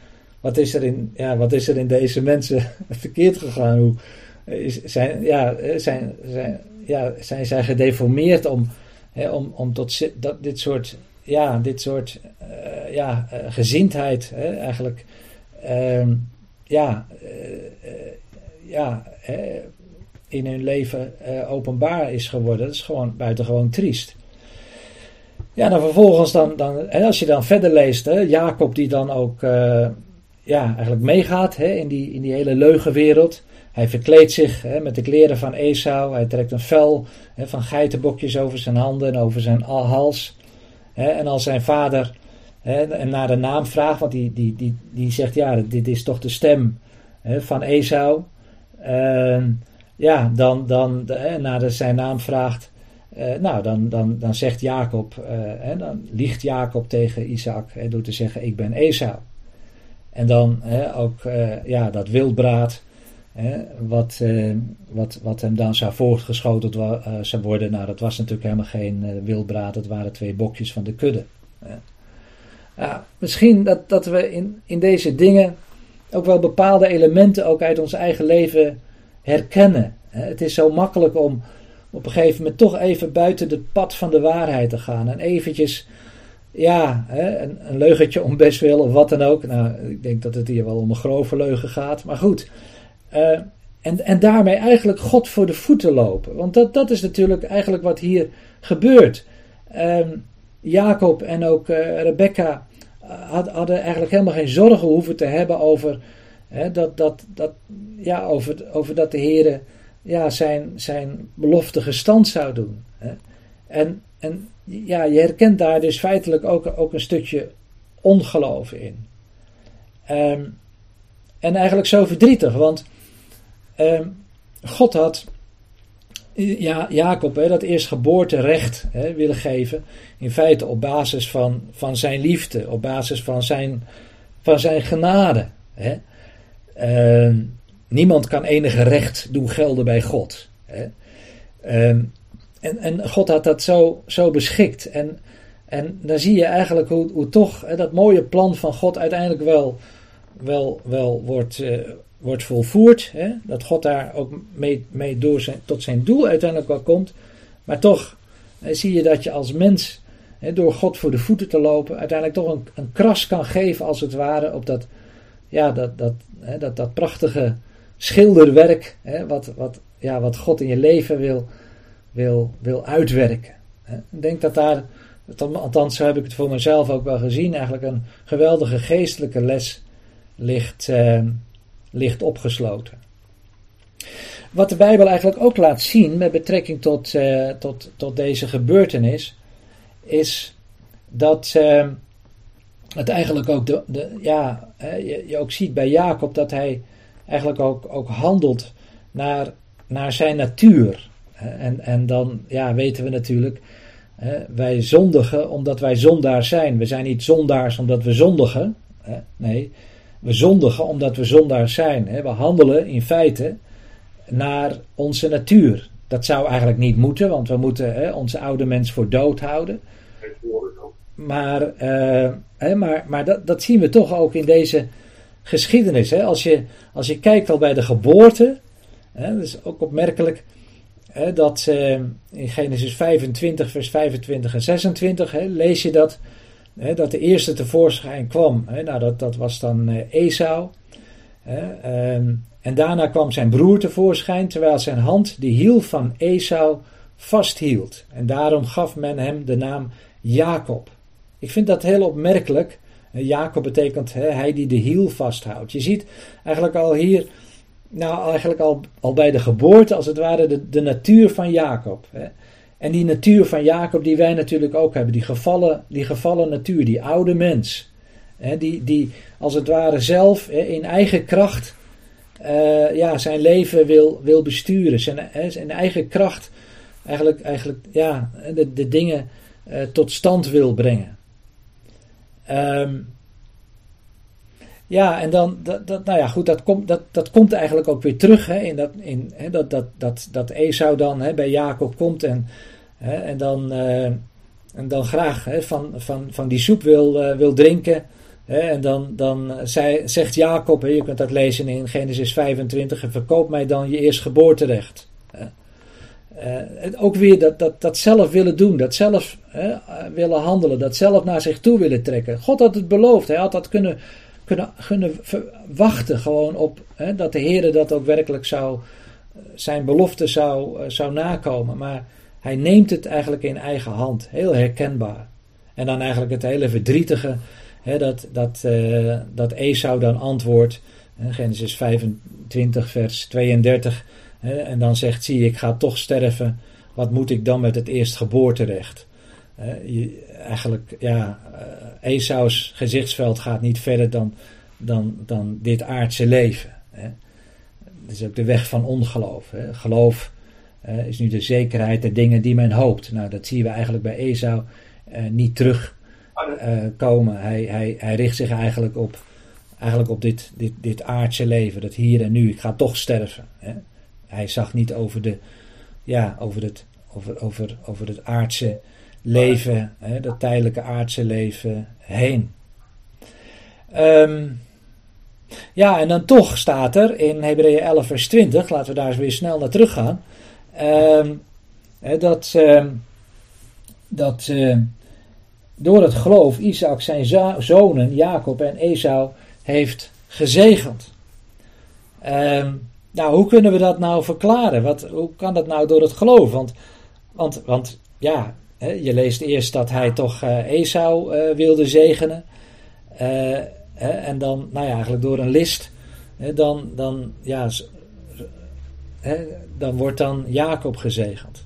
wat is er in, ja, wat is er in deze mensen verkeerd gegaan? Hoe, is, zijn, ja, zijn, zijn, ja, zijn zij gedeformeerd om om, om tot dat, dit soort, ja, dit soort uh, ja, uh, gezindheid hè, eigenlijk uh, ja, uh, ja, in hun leven openbaar is geworden. Dat is gewoon buitengewoon triest. Ja, dan vervolgens dan, dan als je dan verder leest, hè, Jacob die dan ook ja, eigenlijk meegaat hè, in, die, in die hele leugenwereld. Hij verkleedt zich hè, met de kleren van Esau. Hij trekt een vel hè, van geitenbokjes over zijn handen en over zijn hals. Hè, en als zijn vader en naar de naam vraagt, want die, die, die, die zegt: Ja, dit is toch de stem van Esau. Ja, dan, dan naar de, zijn naam vraagt. Uh, nou, dan, dan, dan zegt Jacob, uh, dan liegt Jacob tegen Isaac door te zeggen: Ik ben Esau. En dan ook ja, dat wildbraad wat, eh, wat, wat hem dan zou voortgeschoten uh, zou worden. Nou, dat was natuurlijk helemaal geen uh, wildbraad, het waren twee bokjes van de kudde. Ja, misschien dat, dat we in, in deze dingen ook wel bepaalde elementen ook uit ons eigen leven herkennen. Het is zo makkelijk om op een gegeven moment toch even buiten het pad van de waarheid te gaan. En eventjes, ja, een, een leugentje om best of wat dan ook. Nou, ik denk dat het hier wel om een grove leugen gaat. Maar goed, uh, en, en daarmee eigenlijk God voor de voeten lopen. Want dat, dat is natuurlijk eigenlijk wat hier gebeurt. Uh, Jacob en ook uh, Rebecca had, hadden eigenlijk helemaal geen zorgen hoeven te hebben over, hè, dat, dat, dat, ja, over, over dat de Heer ja, zijn, zijn belofte gestand zou doen. Hè. En, en ja, je herkent daar dus feitelijk ook, ook een stukje ongeloof in. Um, en eigenlijk zo verdrietig, want Ehm, God had ja, Jacob hè, dat eerstgeboorterecht hè, willen geven. In feite op basis van, van zijn liefde, op basis van zijn, van zijn genade. Hè. Ehm, niemand kan enige recht doen gelden bij God. Hè. Ehm, en, en God had dat zo, zo beschikt. En, en dan zie je eigenlijk hoe, hoe toch hè, dat mooie plan van God uiteindelijk wel, wel, wel wordt, uh, wordt volvoerd. Hè, dat God daar ook mee, mee door zijn, tot zijn doel uiteindelijk wel komt. Maar toch zie je dat je als mens, hè, door God voor de voeten te lopen, uiteindelijk toch een, een kras kan geven, als het ware, op dat, ja, dat, dat, hè, dat, dat prachtige schilderwerk, hè, wat, wat, ja, wat God in je leven wil, wil, wil uitwerken. Hè. Ik denk dat daar, althans zo heb ik het voor mezelf ook wel gezien, eigenlijk een geweldige geestelijke les ligt. Eh, ligt opgesloten. Wat de Bijbel eigenlijk ook laat zien met betrekking tot, uh, tot, tot deze gebeurtenis, is dat uh, het eigenlijk ook de, ja, je, je, ook ziet bij Jacob dat hij eigenlijk ook, ook handelt naar, naar zijn natuur. En, en dan ja, weten we natuurlijk, wij zondigen omdat wij zondaars zijn. We zijn niet zondaars omdat we zondigen. Nee, we zondigen omdat we zondaars zijn. We handelen in feite naar onze natuur. Dat zou eigenlijk niet moeten, want we moeten hè, onze oude mens voor dood houden. Maar, uh, hè, maar, maar dat, dat, zien we toch ook in deze geschiedenis. Hè. Als, je, als je kijkt al bij de geboorte, hè, dat is ook opmerkelijk hè, dat uh, in Genesis 25, vers 25 en 26 lees je dat, dat de eerste tevoorschijn kwam. nou, dat, dat was dan Esau. Ehm, en daarna kwam zijn broer tevoorschijn, terwijl zijn hand de hiel van Esau vasthield. En daarom gaf men hem de naam Jacob. Ik vind dat heel opmerkelijk. Jacob betekent hij die de hiel vasthoudt. Je ziet eigenlijk al hier, nou eigenlijk al, al bij de geboorte als het ware de, de natuur van Jacob. En die natuur van Jacob die wij natuurlijk ook hebben, die gevallen, die gevallen natuur, die oude mens. Hè, die, die als het ware zelf hè, in eigen kracht uh, ja, zijn leven wil, wil besturen. Zijn, hè, eigen kracht eigenlijk, eigenlijk ja, de, de dingen uh, tot stand wil brengen. Um, ja, en dan, dat, dat, nou ja, goed, dat komt, dat, dat komt eigenlijk ook weer terug. Hè, in dat, in, hè, dat, dat, dat, dat Esau dan hè, bij Jacob komt en, hè, en, dan, uh, en dan graag hè, van, van, van die soep wil, uh, wil drinken. Hè, en dan, dan zei, zegt Jacob, hè, je kunt dat lezen in Genesis 25, en verkoop mij dan je eerstgeboorterecht. Hè. Uh, ook weer dat, dat, dat zelf willen doen, dat zelf willen handelen, dat zelf naar zich toe willen trekken. God had het beloofd, hij had dat kunnen kunnen, kunnen wachten gewoon op hè, dat de Heer dat ook werkelijk zou, zijn belofte zou, eh, zou nakomen. Maar hij neemt het eigenlijk in eigen hand, heel herkenbaar. En dan eigenlijk het hele verdrietige, hè, dat, dat, uh, dat Esau dan antwoordt, Genesis 25, vers 32. Hè, en dan zegt, zie ik ga toch sterven, wat moet ik dan met het eerstgeboorterecht? Eigenlijk, ja, Esau's gezichtsveld gaat niet verder dan, dan, dan dit aardse leven. Hè. Dat is ook de weg van ongeloof. Hè. Geloof is nu de zekerheid der dingen die men hoopt. Nou, dat zien we eigenlijk bij Esau niet terugkomen. hij, hij, hij richt zich eigenlijk op, eigenlijk op dit, dit, dit aardse leven, dat hier en nu. Ik ga toch sterven. Hè. Hij zag niet over, de, ja, over, het, over, over, over het aardse leven, hè, dat tijdelijke aardse leven heen. Um, ja, en dan toch staat er in Hebreeën 11 vers 20, laten we daar eens weer snel naar terug gaan, um, hè, dat, um, dat door het geloof Isaac zijn zonen Jacob en Esau heeft gezegend. nou, hoe kunnen we dat nou verklaren? Wat, hoe kan dat nou door het geloof? Want, want, want ja, je leest eerst dat hij toch uh, Esau uh, wilde zegenen. Uh, en dan, nou ja, eigenlijk door een list, dan, dan, ja, dan wordt dan Jacob gezegend.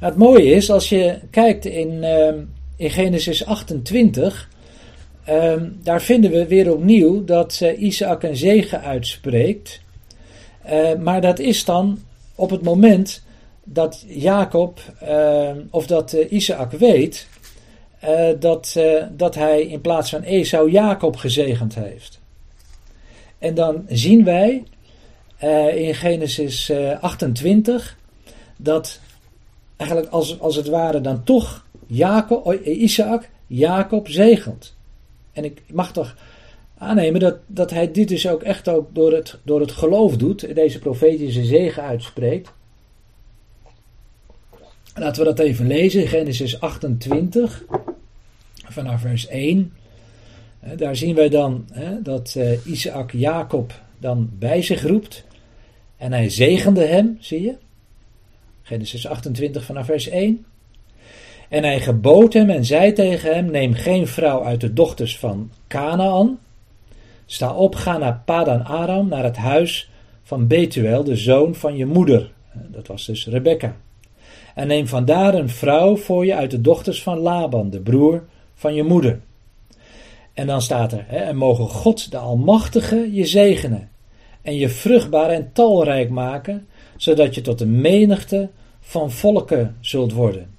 Nou, het mooie is, als je kijkt in, ehm, in Genesis 28, ehm, daar vinden we weer opnieuw dat Isaac een zegen uitspreekt. maar dat is dan op het moment dat Jacob uh, of dat uh, Isaac weet uh, dat, dat hij in plaats van Esau Jacob gezegend heeft. En dan zien wij in Genesis 28 dat eigenlijk als, als het ware dan toch Jacob, Isaac Jacob zegent. En ik mag toch aannemen dat, dat hij dit dus ook echt ook door het, door het geloof doet, deze profetische zegen uitspreekt. Laten we dat even lezen, Genesis 28, vanaf vers 1. Daar zien wij dan hè, dat uh, Isaac Jacob dan bij zich roept. En hij zegende hem, zie je? Genesis 28 vanaf vers 1. En hij gebood hem en zei tegen hem: Neem geen vrouw uit de dochters van Canaan. Sta op, ga naar Padan Aram, naar het huis van Betuel, de zoon van je moeder. Dat was dus Rebecca. En neem vandaar een vrouw voor je uit de dochters van Laban, de broer van je moeder. En dan staat er, hè, en mogen God de Almachtige je zegenen en je vruchtbaar en talrijk maken, zodat je tot een menigte van volken zult worden.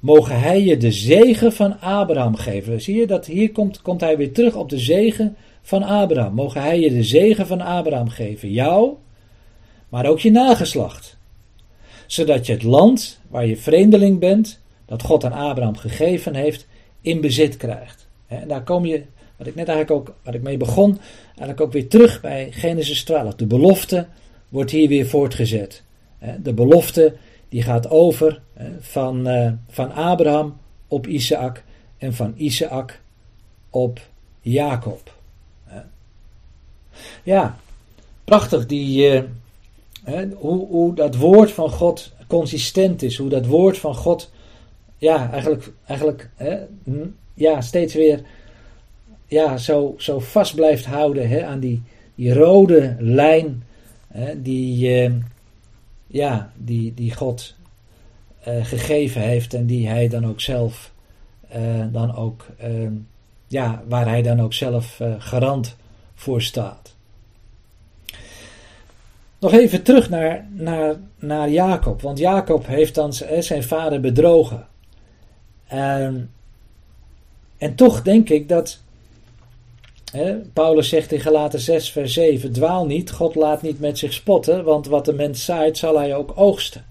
Mogen hij je de zegen van Abraham geven. Zie je dat hier komt, komt hij weer terug op de zegen van Abraham. Mogen hij je de zegen van Abraham geven. Jou, maar ook je nageslacht zodat je het land waar je vreemdeling bent, dat God aan Abraham gegeven heeft, in bezit krijgt. En daar kom je, wat ik net eigenlijk ook, wat ik mee begon, eigenlijk ook weer terug bij Genesis 12. De belofte wordt hier weer voortgezet. De belofte die gaat over van, eh, van Abraham op Isaac en van Isaac op Jacob. Ja, prachtig die, hoe, dat woord van God consistent is, hoe dat woord van God ja, eigenlijk, eigenlijk ja, steeds weer ja, zo, zo vast blijft houden aan die, die rode lijn die, uh, ja, die, die God uh, gegeven heeft en die hij dan ook zelf uh, dan ook, ehm, ja, waar hij dan ook zelf garant voor staat. Nog even terug naar, naar, naar Jacob, want Jacob heeft dan zijn vader bedrogen. En, en toch denk ik dat Paulus zegt in Galaten 6, vers 7: Dwaal niet, God laat niet met zich spotten, want wat de mens zaait, zal hij ook oogsten.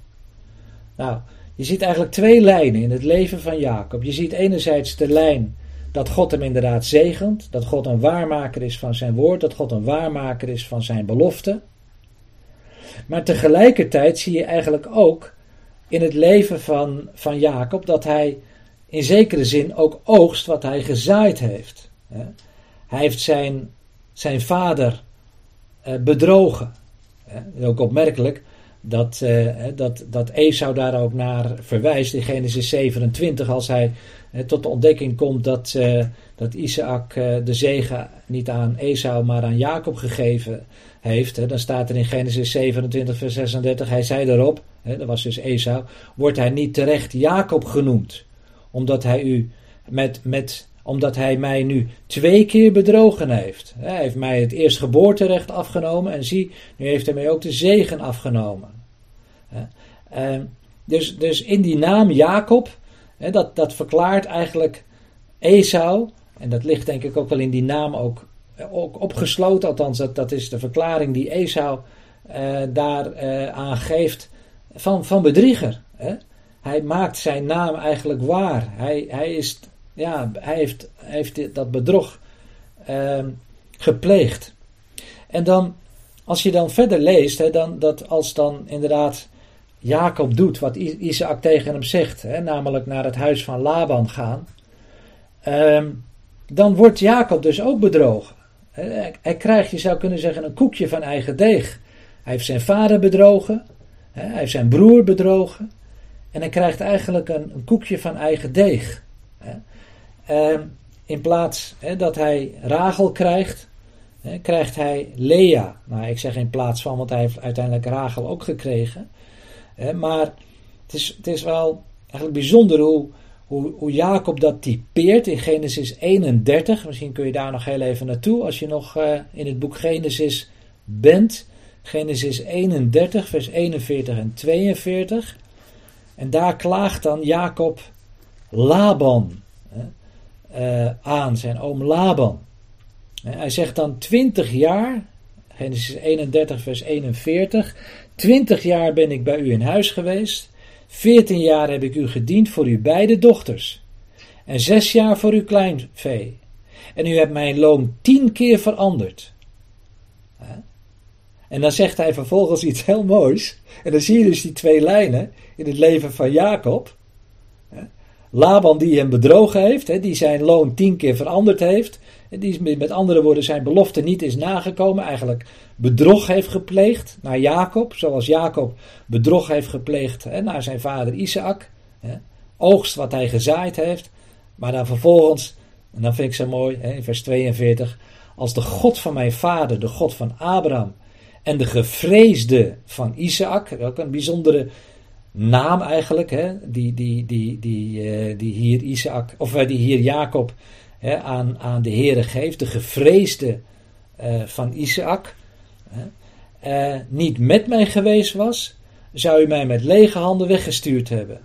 Nou, je ziet eigenlijk twee lijnen in het leven van Jacob. Je ziet enerzijds de lijn dat God hem inderdaad zegent, dat God een waarmaker is van zijn woord, dat God een waarmaker is van zijn belofte. Maar tegelijkertijd zie je eigenlijk ook in het leven van, van Jacob dat hij in zekere zin ook oogst wat hij gezaaid heeft. Hij heeft zijn, zijn vader uh, bedrogen. Ook opmerkelijk dat, uh, dat, dat Esau daar ook naar verwijst in Genesis 27, als hij tot de ontdekking komt dat, dat Isaac de zegen niet aan Esau, maar aan Jacob gegeven heeft. dan staat er in Genesis 27, vers 36, hij zei erop, dat was dus Esau, wordt hij niet terecht Jacob genoemd, omdat hij u met, met omdat hij mij nu twee keer bedrogen heeft. Hij heeft mij het eerstgeboorterecht afgenomen en zie, nu heeft hij mij ook de zegen afgenomen. Ehm, dus, dus in die naam Jacob, dat, dat verklaart eigenlijk Esau, en dat ligt denk ik ook wel in die naam ook, ook opgesloten, althans dat, dat is de verklaring die Esau uh, daar uh, aan geeft van, van bedrieger. Hij maakt zijn naam eigenlijk waar. Hij, hij is ja, hij heeft, heeft dat bedrog uh, gepleegd. En dan, als je dan verder leest, hè, dan, dat als dan inderdaad Jacob doet wat Isaac tegen hem zegt, hè, namelijk naar het huis van Laban gaan, uh, dan wordt Jacob dus ook bedrogen. Hij, krijgt, je zou kunnen zeggen, een koekje van eigen deeg. Hij heeft zijn vader bedrogen, hij heeft zijn broer bedrogen, en hij krijgt eigenlijk een, koekje van eigen deeg. Ehm, in plaats dat hij Rachel krijgt, krijgt hij Lea. Nou, ik zeg in plaats van, want hij heeft uiteindelijk Rachel ook gekregen. maar het is, het is wel eigenlijk bijzonder hoe, hoe, Jacob dat typeert in Genesis 31. Misschien kun je daar nog heel even naartoe als je nog uh, in het boek Genesis bent. Genesis 31, vers 41 en 42. En daar klaagt dan Jacob Laban uh, aan, zijn oom Laban. Hij zegt dan 20 jaar, Genesis 31, vers 41. 20 jaar ben ik bij u in huis geweest. 14 jaar heb ik u gediend voor uw beide dochters. En 6 jaar voor uw kleinvee. En u hebt mijn loon tien keer veranderd. En dan zegt hij vervolgens iets heel moois. En dan zie je dus die twee lijnen in het leven van Jacob. Laban die hem bedrogen heeft, die zijn loon tien keer veranderd heeft, die met andere woorden zijn belofte niet is nagekomen, eigenlijk bedrog heeft gepleegd naar Jacob, zoals Jacob bedrog heeft gepleegd naar zijn vader Isaac, oogst wat hij gezaaid heeft, maar dan vervolgens, en dan vind ik zo mooi, in vers 42, als de God van mijn vader, de God van Abraham en de gevreesde van Isaac, ook een bijzondere naam eigenlijk, hè, die, die, die, die, uh, die hier Isaac, of uh, die hier Jacob hè, aan, aan de Heere geeft, de gevreesde uh, van Isaac, niet met mij geweest was, zou u mij met lege handen weggestuurd hebben.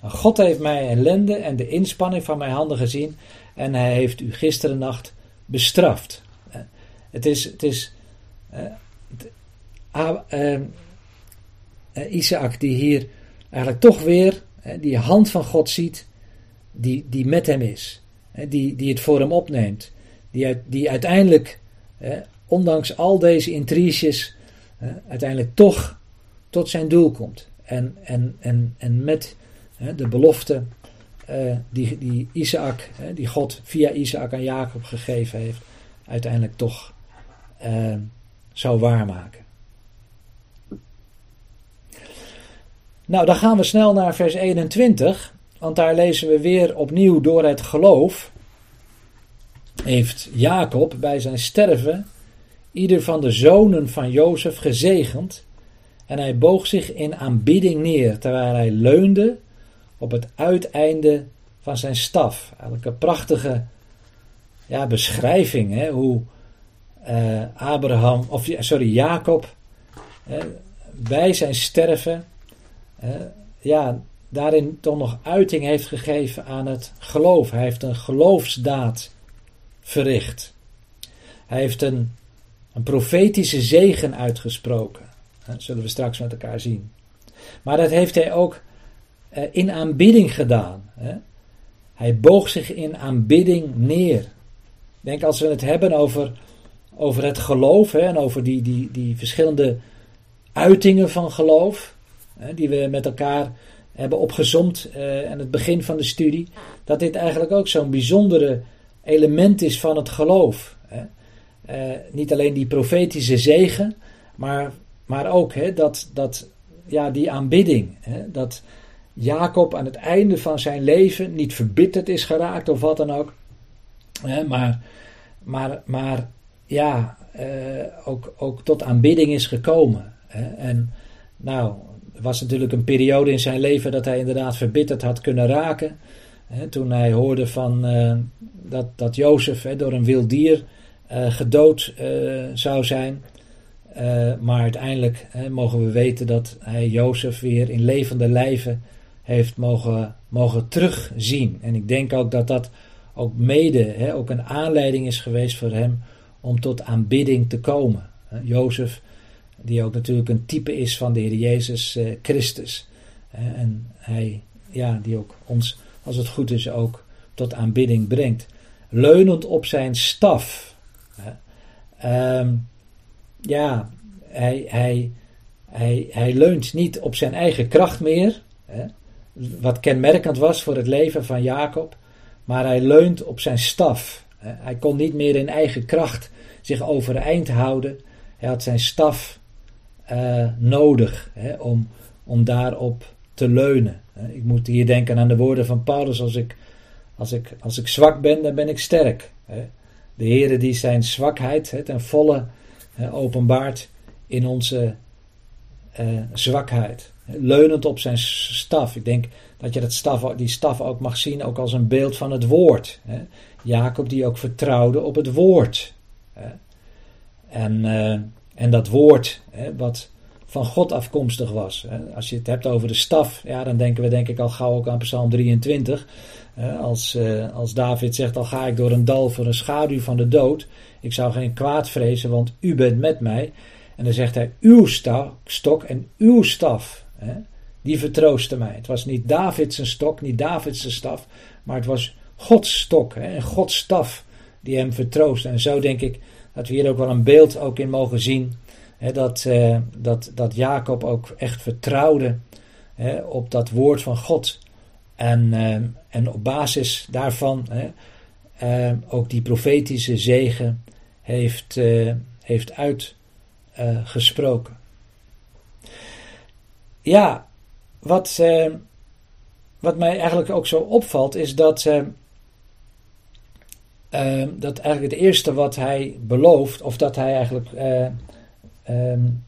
God heeft mij ellende en de inspanning van mijn handen gezien en hij heeft u gisteren nacht bestraft. Het is, het is Isaac die hier eigenlijk toch weer hè, die hand van God ziet die, die met hem is. Die, die het voor hem opneemt. Die, die uiteindelijk, ondanks al deze intriges, uiteindelijk toch tot zijn doel komt. En, en, en, en met de belofte die, die Isaac, die God via Isaac aan Jacob gegeven heeft, uiteindelijk toch zou waarmaken. Nou, dan gaan we snel naar vers 21, want daar lezen we weer opnieuw door het geloof. Heeft Jacob bij zijn sterven ieder van de zonen van Jozef gezegend en hij boog zich in aanbidding neer terwijl hij leunde op het uiteinde van zijn staf. Eigenlijk een prachtige ja, beschrijving hè, hoe uh, Abraham, of sorry, Jacob bij zijn sterven ja, daarin toch nog uiting heeft gegeven aan het geloof. Hij heeft een geloofsdaad verricht. Hij heeft een, een profetische zegen uitgesproken. Dat zullen we straks met elkaar zien. Maar dat heeft hij ook eh, in aanbidding gedaan. Hij boog zich in aanbidding neer. Ik denk als we het hebben over, over het geloof hè, en over die, die, die verschillende uitingen van geloof, hè, die we met elkaar hebben opgezomd uh, aan het begin van de studie, dat dit eigenlijk ook zo'n bijzondere element is van het geloof. Hè. Uh, niet alleen die profetische zegen, maar, maar ook hè, dat, dat, ja, die aanbidding. Hè, dat Jacob aan het einde van zijn leven niet verbitterd is geraakt of wat dan ook. Hè, maar, maar, maar ja, uh, ook, ook tot aanbidding is gekomen. Hè. En nou, was natuurlijk een periode in zijn leven dat hij inderdaad verbitterd had kunnen raken. Toen hij hoorde van, uh, dat, dat Jozef door een wild dier uh, gedood uh, zou zijn. maar uiteindelijk mogen we weten dat hij Jozef weer in levende lijven heeft mogen, mogen terugzien. En ik denk ook dat dat ook mede ook een aanleiding is geweest voor hem om tot aanbidding te komen. Jozef die ook natuurlijk een type is van de Heer Jezus eh, Christus. en hij, ja, die ook ons, als het goed is, ook tot aanbidding brengt. Leunend op zijn staf. Ehm, ja, hij, hij, hij, hij leunt niet op zijn eigen kracht meer. Wat kenmerkend was voor het leven van Jacob. Maar hij leunt op zijn staf. Hij kon niet meer in eigen kracht zich overeind houden. Hij had zijn staf uh, nodig hè, om, om daarop te leunen. Ik moet hier denken aan de woorden van Paulus: als ik, als ik, als ik zwak ben, dan ben ik sterk. De Heere die zijn zwakheid hè, ten volle openbaart in onze uh, zwakheid. Leunend op zijn staf. Ik denk dat je dat staf, die staf ook mag zien ook als een beeld van het woord. Hè. Jacob die ook vertrouwde op het woord. Hè. En uh, en dat woord, hè, wat van God afkomstig was. Als je het hebt over de staf, ja, dan denken we denk ik al gauw ook aan Psalm 23. Hè, als, uh, als David zegt, al ga ik door een dal voor een schaduw van de dood. Ik zou geen kwaad vrezen, want u bent met mij. En dan zegt hij, uw stok en uw staf, die vertroosten mij. Het was niet Davids stok, niet Davids staf, maar het was Gods stok en Gods staf die hem vertroost. En zo denk ik dat we hier ook wel een beeld ook in mogen zien. Hè, dat, uh, dat, dat Jacob ook echt vertrouwde hè, op dat woord van God. En, uh, en op basis daarvan hè, uh, ook die profetische zegen heeft, heeft uitgesproken. ja, wat, wat mij eigenlijk ook zo opvalt is dat uh, dat eigenlijk het eerste wat hij belooft, of dat hij eigenlijk, uh, um,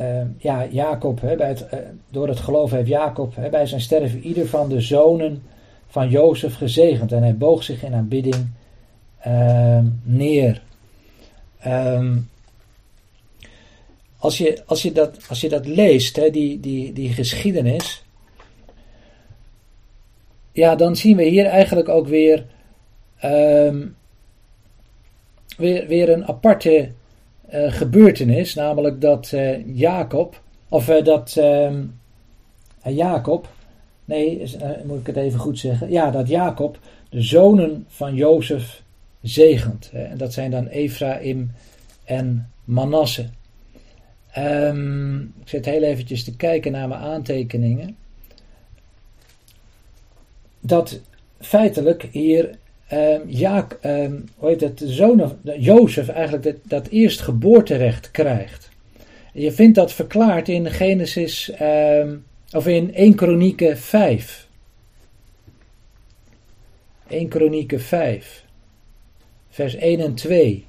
uh, ja, Jacob, hè, bij het, eh, door het geloof heeft Jacob hè, bij zijn sterven ieder van de zonen van Jozef gezegend. En hij boog zich in aanbidding ehm, neer. Als, je, als, je dat, als je dat leest, hè, die, die, die geschiedenis, ja, dan zien we hier eigenlijk ook weer um, weer, weer een aparte uh, gebeurtenis, namelijk dat uh, Jacob, of uh, dat um, Jacob, nee, moet ik het even goed zeggen, ja, dat Jacob de zonen van Jozef zegent. En dat zijn dan Ephraim en Manasse. Um, ik zit heel eventjes te kijken naar mijn aantekeningen. dat feitelijk hier um, ja, um, hoe heet het, zoon Jozef eigenlijk dat, dat eerstgeboorterecht krijgt. Je vindt dat verklaard in Genesis, um, of in 1 Kronieken 5. 1 Kronieken 5, vers 1 en 2.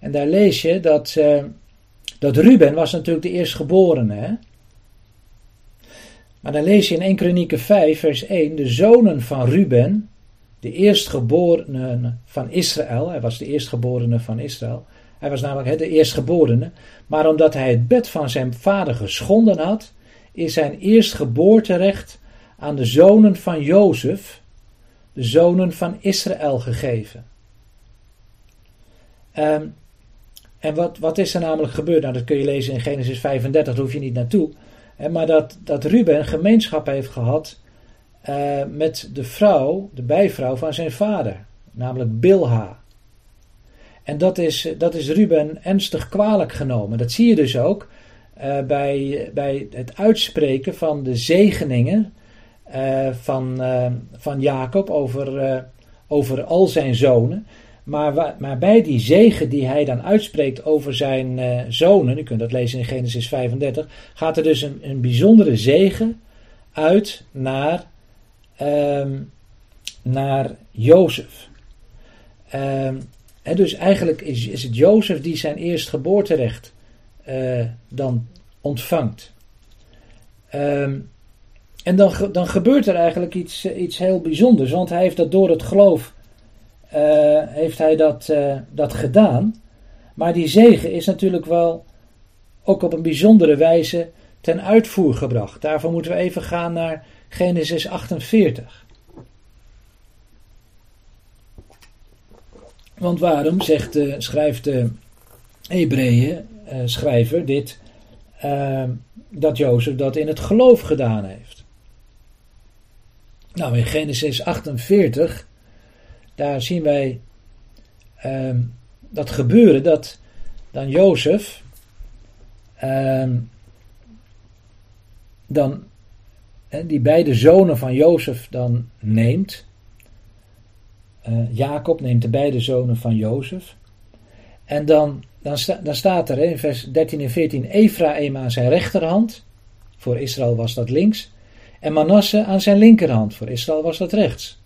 En daar lees je dat, uh, dat Ruben was natuurlijk de eerstgeborene. Hè? Maar dan lees je in 1 Kronieken 5, vers 1, de zonen van Ruben, de eerstgeborene van Israël, hij was de eerstgeborene van Israël, hij was namelijk de eerstgeborene, maar omdat hij het bed van zijn vader geschonden had, is zijn eerstgeboorterecht aan de zonen van Jozef, de zonen van Israël, gegeven. Um, en wat, wat is er namelijk gebeurd? Nou, dat kun je lezen in Genesis 35, daar hoef je niet naartoe. Maar dat, dat Ruben gemeenschap heeft gehad uh, met de vrouw, de bijvrouw van zijn vader, namelijk Bilha. En dat is, dat is Ruben ernstig kwalijk genomen. Dat zie je dus ook uh, bij, bij het uitspreken van de zegeningen uh, van, van Jacob over, over al zijn zonen. Maar, maar bij die zegen die hij dan uitspreekt over zijn uh, zonen, u kunt dat lezen in Genesis 35, gaat er dus een, een bijzondere zegen uit naar, um, naar Jozef. Um, dus eigenlijk is, is het Jozef die zijn eerstgeboorterecht uh, dan ontvangt. Um, en dan, dan gebeurt er eigenlijk iets, iets heel bijzonders, want hij heeft dat door het geloof heeft hij dat, uh, dat gedaan. Maar die zegen is natuurlijk wel ook op een bijzondere wijze ten uitvoer gebracht. Daarvoor moeten we even gaan naar Genesis 48. Want waarom zegt schrijft de Hebreeën uh, schrijver dit, dat Jozef dat in het geloof gedaan heeft? Nou, in Genesis 48 daar zien wij uh, dat gebeuren dat dan Jozef uh, dan die beide zonen van Jozef dan neemt. Uh, Jacob neemt de beide zonen van Jozef. En dan, dan, sta, dan staat er in vers 13 en 14 Ephraim aan zijn rechterhand. Voor Israël was dat links. En Manasse aan zijn linkerhand. Voor Israël was dat rechts.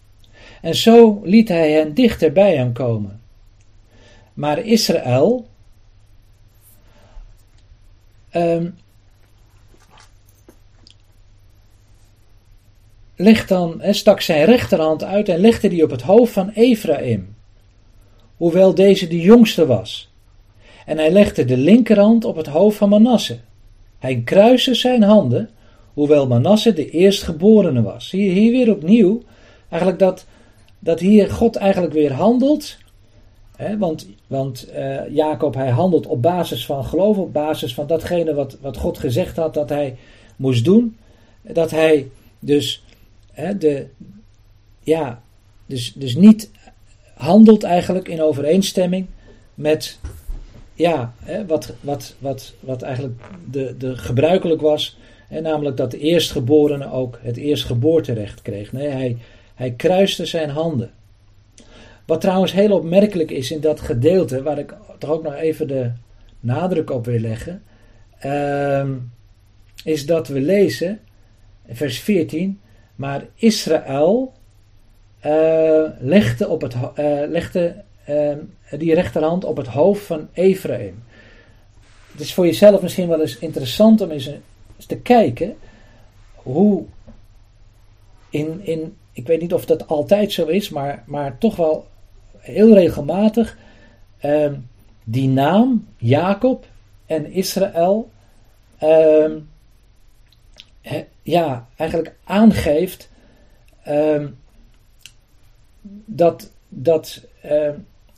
En zo liet hij hen dichter bij hem komen. Maar Israël um, legt dan, stak zijn rechterhand uit en legde die op het hoofd van Ephraim, hoewel deze de jongste was. En hij legde de linkerhand op het hoofd van Manasse. Hij kruiste zijn handen, hoewel Manasse de eerstgeborene was. Je hier weer opnieuw eigenlijk dat dat hier God eigenlijk weer handelt. Hè, want want uh, Jacob hij handelt op basis van geloof, op basis van datgene wat, wat God gezegd had dat hij moest doen. Dat hij dus, hè, de, ja, dus, dus niet handelt eigenlijk in overeenstemming met ja, hè, wat, wat, wat, wat eigenlijk de, de gebruikelijk was. Hè, namelijk dat de eerstgeborene ook het eerstgeboorterecht kreeg. Nee, hij, hij kruiste zijn handen. Wat trouwens heel opmerkelijk is in dat gedeelte, waar ik toch ook nog even de nadruk op wil leggen, uh, is dat we lezen, vers 14, maar Israël uh, legde, op het, uh, legde uh, die rechterhand op het hoofd van Ephraim. Het is voor jezelf misschien wel eens interessant om eens te kijken hoe in, in ik weet niet of dat altijd zo is, maar, maar toch wel heel regelmatig uh, die naam Jacob en Israël uh, ja, eigenlijk aangeeft uh, dat, dat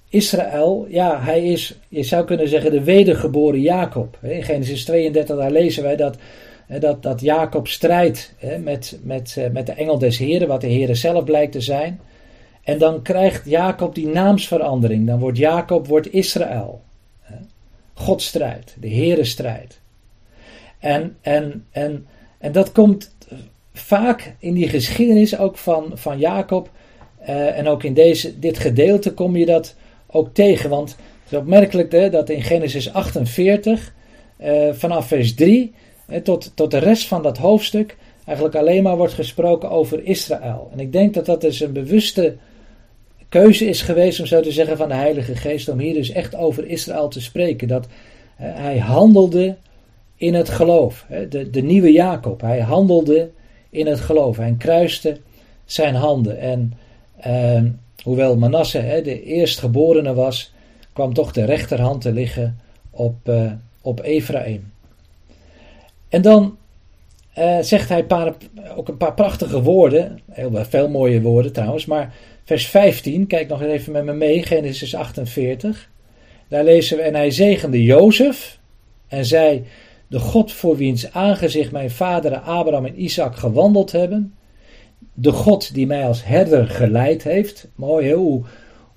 Israël, ja, hij is, je zou kunnen zeggen, de wedergeboren Jacob. In Genesis 32, daar lezen wij dat dat, dat Jacob strijdt met, met, eh, met de engel des Heren, wat de Heren zelf blijkt te zijn. En dan krijgt Jacob die naamsverandering. Dan wordt Jacob wordt Israël. God strijdt, de Heere strijdt. En, en, en, en dat komt vaak in die geschiedenis ook van, van Jacob eh, en ook in deze, dit gedeelte kom je dat ook tegen. Want het is opmerkelijk dat in Genesis 48, uh, vanaf vers 3 tot, tot de rest van dat hoofdstuk, eigenlijk alleen maar wordt gesproken over Israël. En ik denk dat dat dus een bewuste keuze is geweest, om zo te zeggen, van de Heilige Geest, om hier dus echt over Israël te spreken. Dat hij handelde in het geloof. De, de nieuwe Jacob, hij handelde in het geloof. Hij kruiste zijn handen. En uh, hoewel Manasse hè, de eerstgeborene was, kwam toch de rechterhand te liggen op, uh, op Ephraim. En dan uh, zegt hij paar, ook een paar prachtige woorden, heel veel mooie woorden trouwens, maar vers 15, kijk nog even met me mee, Genesis 48. Daar lezen we, en hij zegende Jozef en zei, de God voor wiens aangezicht mijn vaderen Abraham en Isaac gewandeld hebben, de God die mij als herder geleid heeft. Mooi hoe,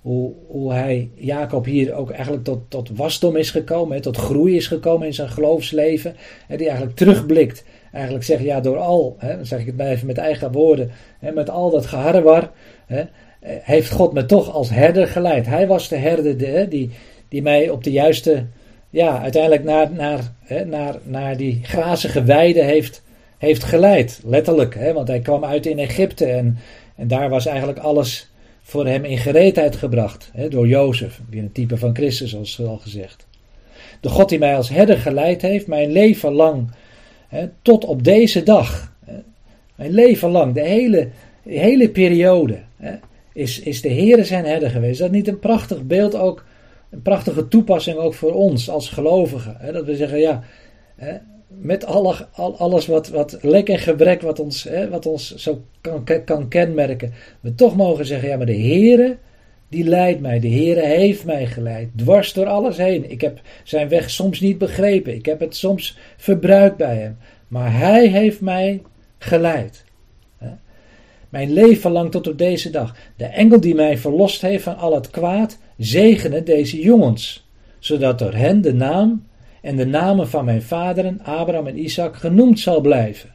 hoe, hoe hij, Jacob hier ook eigenlijk tot, tot wasdom is gekomen, tot groei is gekomen in zijn geloofsleven. En die eigenlijk terugblikt. Eigenlijk zegt, ja, door al, hè, dan zeg ik het maar even met eigen woorden, hè, met al dat geharrewar, hè, heeft God me toch als herder geleid. Hij was de herder de, die, die mij op de juiste, ja, uiteindelijk naar, naar, hè, naar, naar die grazige weide heeft heeft geleid. Letterlijk, hè, want hij kwam uit in Egypte en, en daar was eigenlijk alles voor hem in gereedheid gebracht. Hè, door Jozef, weer een type van Christus, zoals al gezegd. De God die mij als herder geleid heeft, mijn leven lang, hè, tot op deze dag. Hè, mijn leven lang, de hele, hele periode, is, is de Heere zijn herder geweest. Is dat niet een prachtig beeld ook, een prachtige toepassing ook voor ons als gelovigen? Dat we zeggen, ja, met alle, alles wat, wat lek en gebrek wat ons, hè, wat ons zo kan, kan kenmerken, we toch mogen zeggen, ja maar de Heere, die leidt mij, de Heere heeft mij geleid, dwars door alles heen. Ik heb zijn weg soms niet begrepen, ik heb het soms verbruikt bij hem, maar hij heeft mij geleid. Mijn leven lang tot op deze dag. De engel die mij verlost heeft van al het kwaad, zegene deze jongens, zodat door hen de naam en de namen van mijn vaderen, Abraham en Isaac, genoemd zal blijven.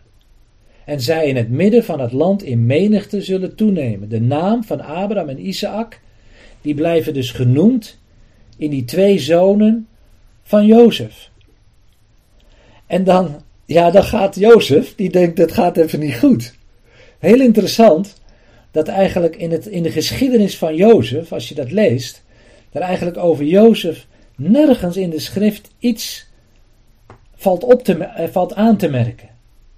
En zij in het midden van het land in menigte zullen toenemen. De naam van Abraham en Isaac, die blijven dus genoemd in die twee zonen van Jozef. En dan, ja, dan gaat Jozef, die denkt dat gaat even niet goed. Heel interessant dat eigenlijk in, het, in de geschiedenis van Jozef, als je dat leest, dat eigenlijk over Jozef nergens in de schrift iets valt, op te, eh, valt aan te merken.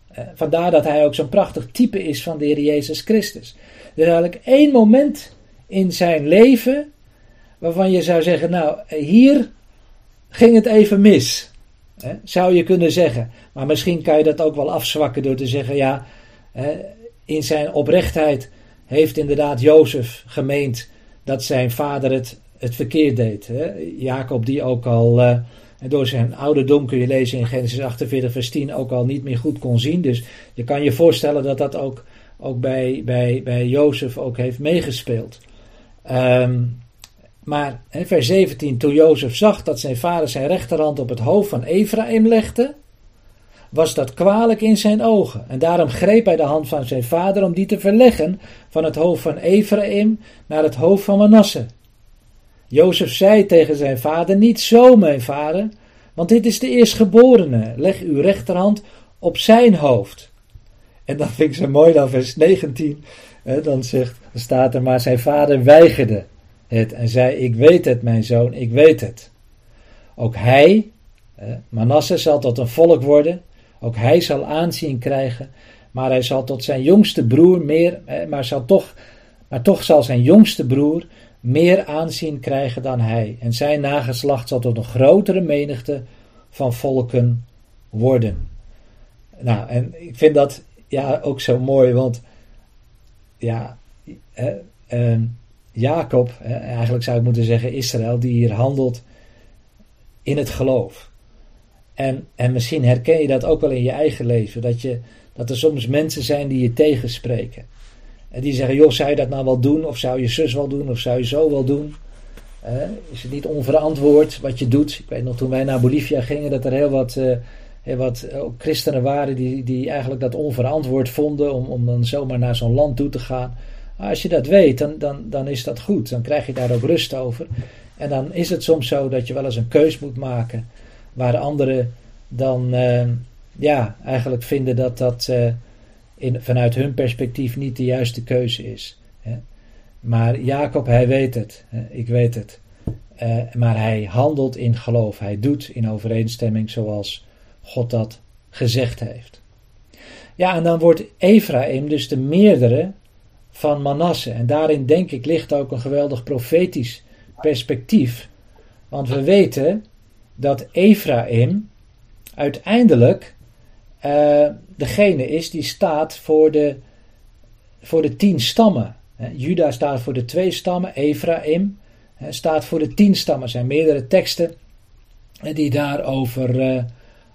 Eh, vandaar dat hij ook zo'n prachtig type is van de Heer Jezus Christus. Er is eigenlijk één moment in zijn leven waarvan je zou zeggen, nou, hier ging het even mis. Zou je kunnen zeggen. Maar misschien kan je dat ook wel afzwakken door te zeggen, ja, in zijn oprechtheid heeft inderdaad Jozef gemeend dat zijn vader het het verkeerd deed. Hè? Jacob, die ook al uh, door zijn ouderdom, kun je lezen in Genesis 48, vers 10, ook al niet meer goed kon zien. Dus je kan je voorstellen dat dat ook, ook bij, bij, bij Jozef ook heeft meegespeeld. Um, maar hè, vers 17, toen Jozef zag dat zijn vader zijn rechterhand op het hoofd van Ephraim legde, was dat kwalijk in zijn ogen. En daarom greep hij de hand van zijn vader om die te verleggen van het hoofd van Ephraim naar het hoofd van Manasse. Jozef zei tegen zijn vader: Niet zo, mijn vader, want dit is de eerstgeborene. Leg uw rechterhand op zijn hoofd. En dan vind ik zo mooi, dan vers 19. Hè, dan, zegt, dan staat er: Maar zijn vader weigerde het en zei: Ik weet het, mijn zoon, ik weet het. Ook hij, hè, Manasse, zal tot een volk worden. Ook hij zal aanzien krijgen. Maar hij zal tot zijn jongste broer meer, maar, zal toch, maar toch zal zijn jongste broer meer aanzien krijgen dan hij, en zijn nageslacht zal tot een grotere menigte van volken worden. Nou, en ik vind dat ja ook zo mooi, want ja, eh, Jacob, eigenlijk zou ik moeten zeggen Israël, die hier handelt in het geloof. En, en misschien herken je dat ook wel in je eigen leven, dat, je, dat er soms mensen zijn die je tegenspreken. En die zeggen, joh, zou je dat nou wel doen? Of zou je zus wel doen? Of zou je zo wel doen? is het niet onverantwoord wat je doet? Ik weet nog toen wij naar Bolivia gingen dat er heel wat, uh, wat ook christenen waren die, die eigenlijk dat onverantwoord vonden om, om dan zomaar naar zo'n land toe te gaan. als je dat weet, dan, dan, dan is dat goed. Dan krijg je daar ook rust over. En dan is het soms zo dat je wel eens een keus moet maken waar anderen dan uh, ja, eigenlijk vinden dat dat in, vanuit hun perspectief niet de juiste keuze is. Hè. Maar Jacob, hij weet het. Hè. Ik weet het. Uh, maar hij handelt in geloof. Hij doet in overeenstemming zoals God dat gezegd heeft. Ja, en dan wordt Ephraim dus de meerdere van Manasse. En daarin denk ik ligt ook een geweldig profetisch perspectief. Want we weten dat Ephraim uiteindelijk uh, degene is die staat voor de, voor de tien stammen. Juda staat voor de twee stammen, Ephraim staat voor de tien stammen. Er zijn meerdere teksten die daarover uh,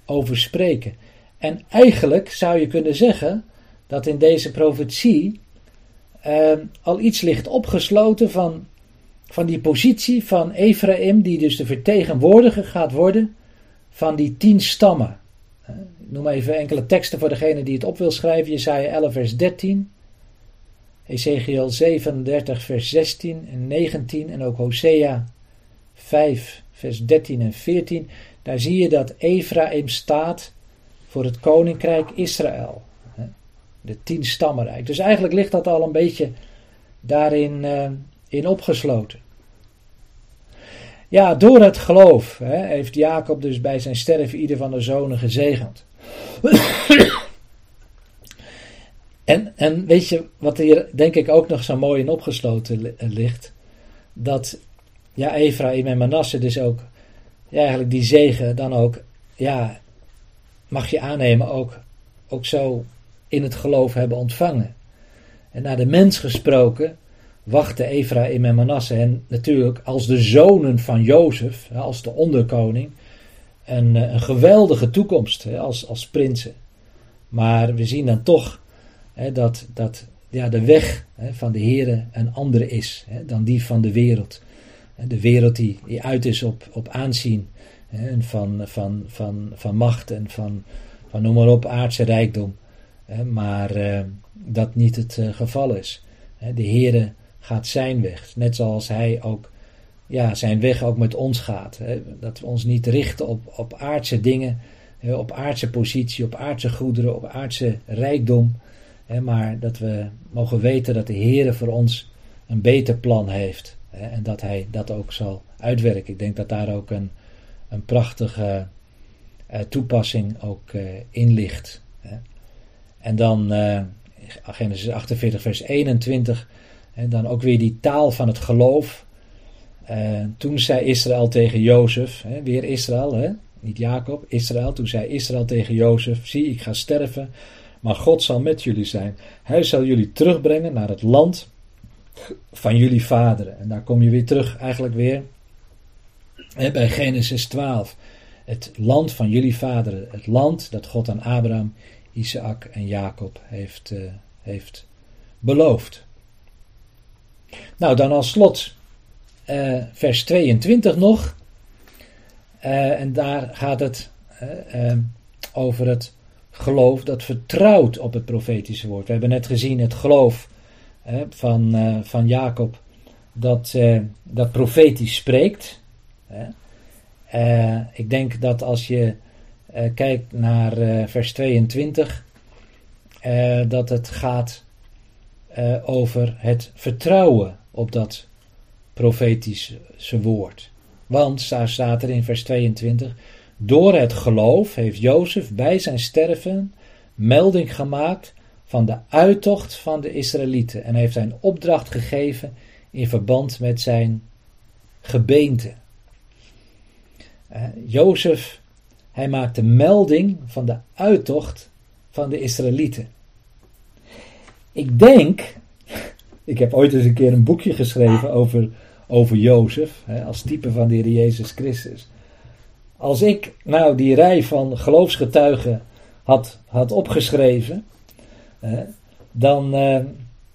over spreken. En eigenlijk zou je kunnen zeggen dat in deze profetie uh, al iets ligt opgesloten van, van die positie van Ephraim, die dus de vertegenwoordiger gaat worden van die tien stammen. Noem even enkele teksten voor degene die het op wil schrijven. Jesaja 11 vers 13. Ezekiel 37 vers 16 en 19 en ook Hosea 5 vers 13 en 14. Daar zie je dat Ephraim staat voor het koninkrijk Israël. De tien stammenrijk. Dus eigenlijk ligt dat al een beetje daarin uh, in opgesloten. Ja, door het geloof hè, heeft Jacob dus bij zijn sterven ieder van de zonen gezegend. en, en weet je wat hier denk ik ook nog zo mooi in opgesloten ligt? Dat ja, Ephraim en Manasse dus ook ja, eigenlijk die zegen dan ook, ja, mag je aannemen, ook, ook zo in het geloof hebben ontvangen. En naar de mens gesproken, wachten Ephraim en Manasse en natuurlijk als de zonen van Jozef, als de onderkoning, een, eh, een geweldige toekomst als, als prinsen. Maar we zien dan toch dat, dat ja, de weg van de Here een andere is dan die van de wereld. De wereld die, die uit is op, op aanzien en van, van, van, van macht en van, van noem maar op aardse rijkdom. Maar eh, dat niet het eh, geval is. De Heere gaat zijn weg. Net zoals hij ook ja, zijn weg ook met ons gaat. Hè? Dat we ons niet richten op, op aardse dingen, hè? op aardse positie, op aardse goederen, op aardse rijkdom. Hè? Maar dat we mogen weten dat de Heer voor ons een beter plan heeft. En dat hij dat ook zal uitwerken. Ik denk dat daar ook een, een prachtige uh, toepassing ook uh, in ligt. En dan uh, Genesis 48 vers 21 en dan ook weer die taal van het geloof. Uh, toen zei Israël tegen Jozef, hè, weer Israël, hè, niet Jacob, Israël. Toen zei Israël tegen Jozef: Zie, ik ga sterven, maar God zal met jullie zijn. Hij zal jullie terugbrengen naar het land van jullie vaderen. En daar kom je weer terug, eigenlijk weer hè, bij Genesis 12. Het land van jullie vaderen, het land dat God aan Abraham, Isaac en Jacob heeft, uh, heeft beloofd. Nou, dan als slot uh, vers 22 nog. Uh, en daar gaat het uh, over het geloof dat vertrouwt op het profetische woord. We hebben net gezien het geloof van, van Jacob dat, dat profetisch spreekt. ik denk dat als je kijkt naar vers 22, dat het gaat over het vertrouwen op dat profetische woord. Want, daar staat er in vers 22, door het geloof heeft Jozef bij zijn sterven melding gemaakt van de uittocht van de Israëlieten en heeft zijn opdracht gegeven in verband met zijn gebeente. Uh, Jozef, hij maakte melding van de uittocht van de Israëlieten. Ik denk, ik heb ooit eens een keer een boekje geschreven over, over Jozef, hè, als type van de Heer Jezus Christus. Als ik nou die rij van geloofsgetuigen had, had opgeschreven, hè, dan, eh,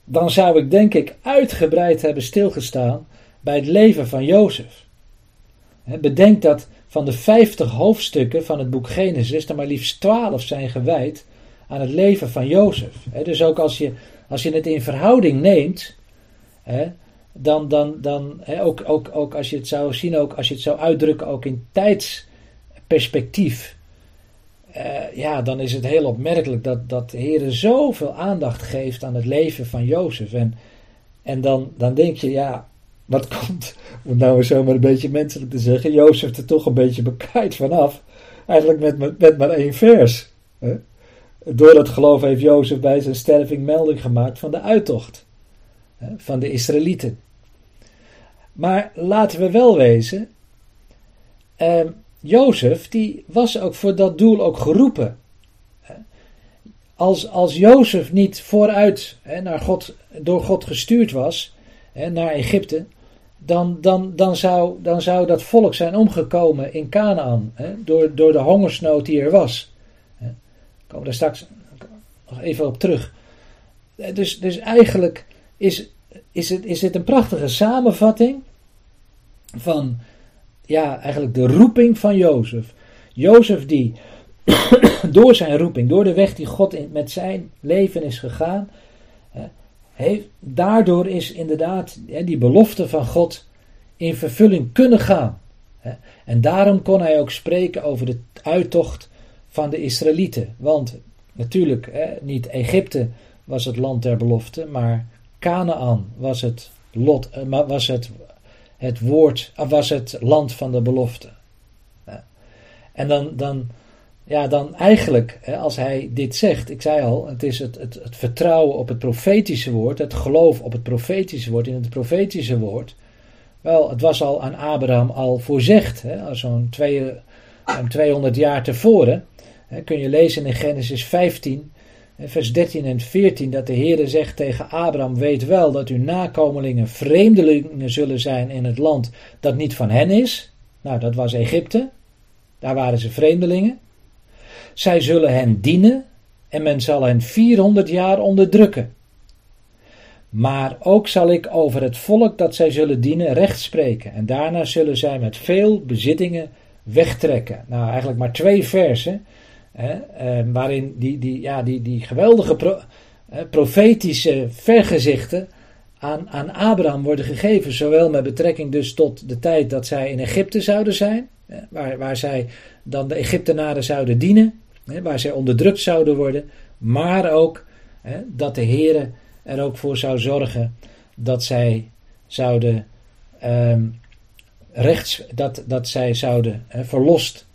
dan zou ik denk ik uitgebreid hebben stilgestaan bij het leven van Jozef. Hè, bedenk dat van de 50 hoofdstukken van het boek Genesis, er maar liefst 12 zijn gewijd aan het leven van Jozef. dus ook als je, als je het in verhouding neemt, dan, dan, dan ook, ook, ook als je het zou zien, ook als je het zou uitdrukken, ook in tijdsperspectief. Uh, ja, dan is het heel opmerkelijk dat, dat de Heer zoveel aandacht geeft aan het leven van Jozef. En, en dan, dan denk je, ja, wat komt, om nou zo maar een beetje menselijk te zeggen, Jozef er toch een beetje bekijkt vanaf. Eigenlijk met, met, maar één vers. Hè? Door dat geloof heeft Jozef bij zijn sterving melding gemaakt van de uittocht hè, van de Israëlieten. Maar laten we wel wezen, eh, Jozef die was ook voor dat doel ook geroepen. Als, als Jozef niet vooruit hè, naar God, door God gestuurd was, hè, naar Egypte, dan, dan, dan, zou, dan zou dat volk zijn omgekomen in Canaan, hè, door, door de hongersnood die er was. Komen we daar straks nog even op terug. Dus, dus eigenlijk is, is, het, is het een prachtige samenvatting van ja, eigenlijk de roeping van Jozef. Jozef die door zijn roeping, door de weg die God in, met zijn leven is gegaan, heeft, daardoor is inderdaad die belofte van God in vervulling kunnen gaan. En daarom kon hij ook spreken over de uittocht van de Israëlieten. Want natuurlijk, niet Egypte was het land der belofte, maar Canaan was het, lot, eh, was het, het woord, was het land van de belofte. En dan, dan ja, dan eigenlijk, als hij dit zegt, ik zei al, het is het, het, het vertrouwen op het profetische woord, het geloof op het profetische woord, in het profetische woord. Wel, het was al aan Abraham al voorzegd, zo'n 200 jaar tevoren. Kun je lezen in Genesis 15, vers 13 en 14, dat de Heere zegt tegen Abraham: Weet wel dat uw nakomelingen vreemdelingen zullen zijn in het land dat niet van hen is. Nou, dat was Egypte. Daar waren ze vreemdelingen. Zij zullen hen dienen en men zal hen 400 jaar onderdrukken. Maar ook zal ik over het volk dat zij zullen dienen recht spreken. En daarna zullen zij met veel bezittingen wegtrekken. Nou, eigenlijk maar twee versen. Hè, eh, waarin die, die, ja, die, die geweldige pro, profetische vergezichten aan, aan Abraham worden gegeven. Zowel met betrekking dus tot de tijd dat zij in Egypte zouden zijn. Hè, waar, waar zij dan de Egyptenaren zouden dienen waar zij onderdrukt zouden worden, maar ook dat de Heere er ook voor zou zorgen dat zij zouden um, rechts, dat, dat zij zouden verlost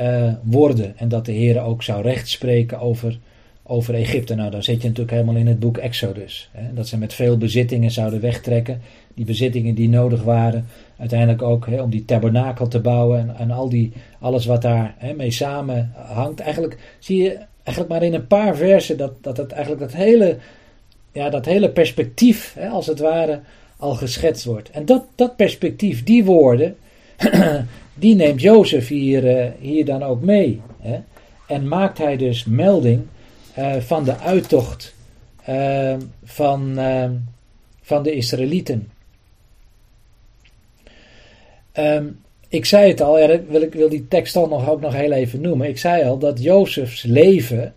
uh, worden en dat de Heere ook zou recht spreken over, over Egypte. Nou, dan zit je natuurlijk helemaal in het boek Exodus. Hè, dat ze met veel bezittingen zouden wegtrekken. Die bezittingen die nodig waren uiteindelijk ook hè, om die tabernakel te bouwen en, en al die, alles wat daar mee samenhangt. Eigenlijk zie je eigenlijk maar in een paar versen dat, dat het eigenlijk dat hele, ja, dat hele perspectief, hè, als het ware, al geschetst wordt. En dat, dat perspectief, die woorden, die neemt Jozef hier, uh, hier dan ook mee. Hè? En maakt hij dus melding uh, van de uittocht uh, van, van de Israëlieten. Um, ik zei het al, wil, ik wil die tekst al nog, ook nog heel even noemen. Ik zei al dat Jozefs leven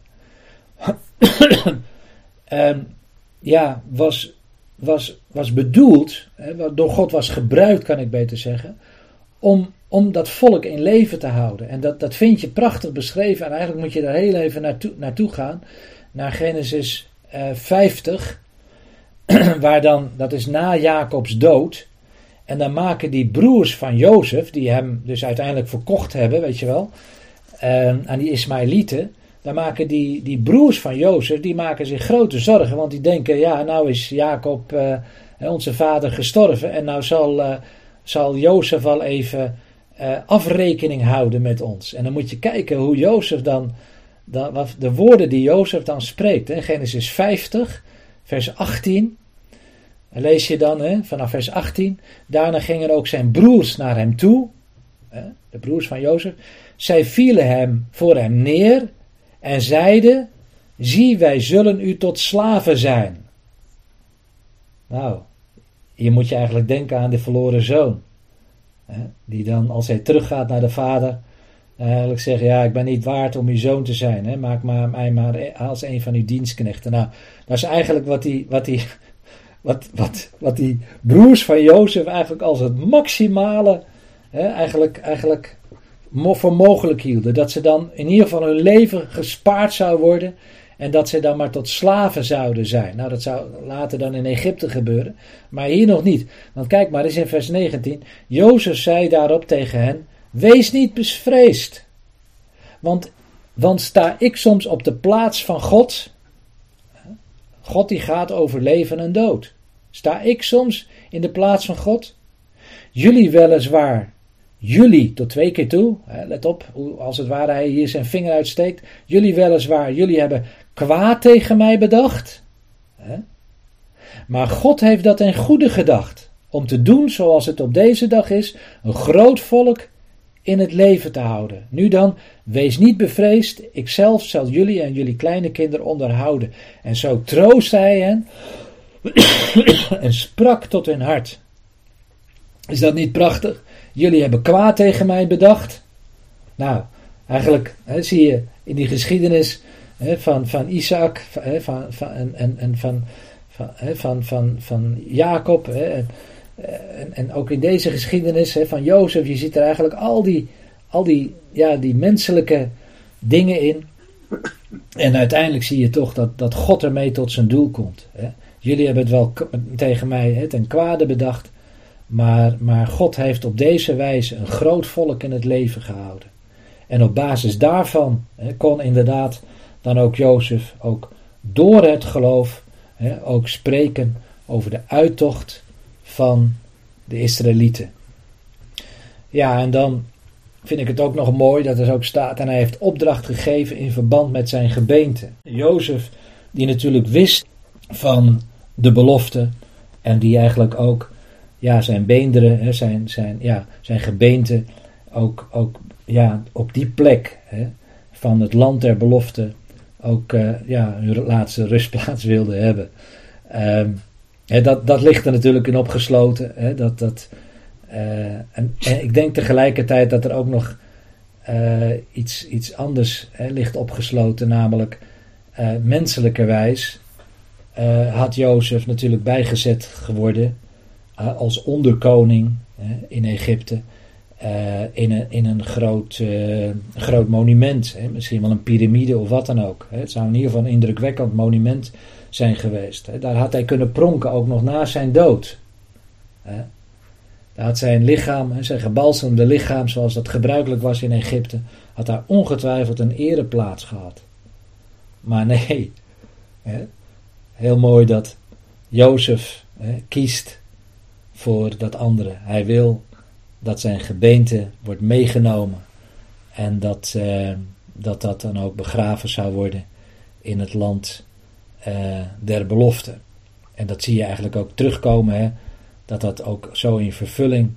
um, ja, was, was, was bedoeld, door God was gebruikt, kan ik beter zeggen, om, om dat volk in leven te houden. En dat, dat vind je prachtig beschreven. En eigenlijk moet je daar heel even naartoe, naartoe gaan, naar Genesis uh, eh, 50, waar dan, dat is na Jacobs dood. En dan maken die broers van Jozef, die hem dus uiteindelijk verkocht hebben, weet je wel, uh, aan die Ismaëlieten. Dan maken die, die broers van Jozef, die maken zich grote zorgen. Want die denken, ja, nou is Jacob, uh, onze vader, gestorven. En nou zal, zal Jozef al even uh, afrekening houden met ons. En dan moet je kijken hoe Jozef dan, dan de woorden die Jozef dan spreekt. Hè, Genesis 50, vers 18 lees je dan hè, vanaf vers 18. Daarna gingen ook zijn broers naar hem toe. Hè, de broers van Jozef. Zij vielen hem voor hem neer en zeiden: Zie, wij zullen u tot slaven zijn. Nou, hier moet je eigenlijk denken aan de verloren zoon. Die dan, als hij teruggaat naar de vader, eigenlijk zegt: Ja, ik ben niet waard om uw zoon te zijn. Hè, maak maar, mij maar als een van uw dienstknechten. Nou, dat is eigenlijk wat die, wat die, wat, wat, wat die broers van Jozef eigenlijk als het maximale, hè, eigenlijk, eigenlijk voor mogelijk hielden. Dat ze dan in ieder geval hun leven gespaard zou worden. En dat ze dan maar tot slaven zouden zijn. Nou, dat zou later dan in Egypte gebeuren. Maar hier nog niet. Want kijk maar eens in vers 19. Jozef zei daarop tegen hen: Wees niet bevreesd. Want, want sta ik soms op de plaats van God. God die gaat over leven en dood. Sta ik soms in de plaats van God? Jullie weliswaar jullie tot twee keer toe, let op, als het ware hij hier zijn vinger uitsteekt, jullie weliswaar, jullie hebben kwaad tegen mij bedacht, maar God heeft dat in goede gedacht, om te doen zoals het op deze dag is, een groot volk in het leven te houden. Nu dan, wees niet bevreesd, ikzelf zal jullie en jullie kleine kinderen onderhouden. En zo troostte hij hen en sprak tot hun hart. Is dat niet prachtig? Jullie hebben kwaad tegen mij bedacht. Nou, eigenlijk hè, zie je in die geschiedenis hè, van, van Isaac hè, van, van, en, en, van, van, van, van, van Jacob. En, en, en, ook in deze geschiedenis van Jozef, je ziet er eigenlijk al die, al die, ja, die menselijke dingen in. En uiteindelijk zie je toch dat, dat God ermee tot zijn doel komt. Jullie hebben het wel tegen mij ten kwade bedacht. Maar, maar God heeft op deze wijze een groot volk in het leven gehouden. En op basis daarvan kon inderdaad dan ook Jozef ook door het geloof ook spreken over de uittocht van de Israëlieten. Ja, en dan vind ik het ook nog mooi dat er ook staat en hij heeft opdracht gegeven in verband met zijn gebeente. Jozef, die natuurlijk wist van de belofte en die eigenlijk ook ja, zijn beenderen, zijn, zijn, ja, zijn gebeente ook, ook ja, op die plek hè, van het land der belofte ook uh, ja, hun laatste rustplaats wilden hebben. Um, hè, dat, dat ligt er natuurlijk in opgesloten. Hè, dat, dat, uh, en, en, ik denk tegelijkertijd dat er ook nog uh, iets, iets anders hè, ligt opgesloten, namelijk menselijkerwijs had Jozef natuurlijk bijgezet geworden als onderkoning in Egypte. Uh, in, een, in een groot, uh, groot monument. Hè, misschien wel een piramide of wat dan ook. Hè. Het zou in ieder geval een indrukwekkend monument zijn geweest. Hè. Daar had hij kunnen pronken, ook nog na zijn dood. Hè. Daar had zijn lichaam, zijn gebalsemde lichaam, zoals dat gebruikelijk was in Egypte, had daar ongetwijfeld een ereplaats gehad. Maar nee, hè. heel mooi dat Jozef kiest voor dat andere. Hij wil dat zijn gebeente wordt meegenomen en dat, uh, dat dat dan ook begraven zou worden in het land uh, der belofte. En dat zie je eigenlijk ook terugkomen, hè, dat dat ook zo in vervulling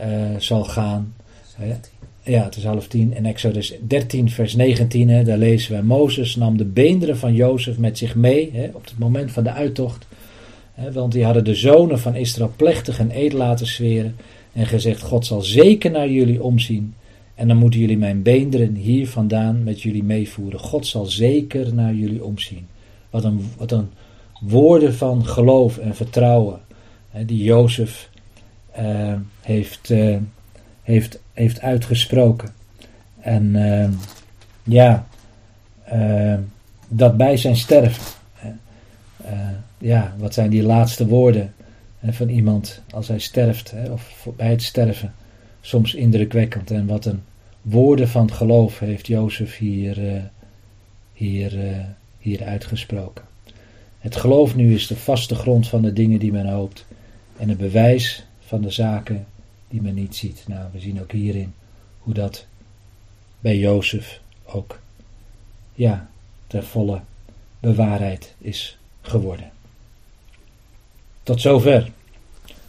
uh, zal gaan. Hè. Ja, het is half tien. In Exodus 13, vers 19, hè, daar lezen we: Mozes nam de beenderen van Jozef met zich mee hè, op het moment van de uittocht want die hadden de zonen van Israël plechtig en edel laten zweren en gezegd: God zal zeker naar jullie omzien. En dan moeten jullie mijn beenderen hier vandaan met jullie meevoeren. God zal zeker naar jullie omzien. Wat een, wat een woorden van geloof en vertrouwen die Jozef uh, heeft, uh, heeft, heeft uitgesproken. En uh, ja, dat bij zijn sterven ja, wat zijn die laatste woorden hè, van iemand als hij sterft, hè, of bij het sterven. Soms indrukwekkend. En wat een woorden van geloof heeft Jozef hier, uh, hier, uh, hier uitgesproken. Het geloof nu is de vaste grond van de dingen die men hoopt. En het bewijs van de zaken die men niet ziet. Nou, we zien ook hierin hoe dat bij Jozef ook, ja, ter volle bewaarheid is geworden. Tot zover.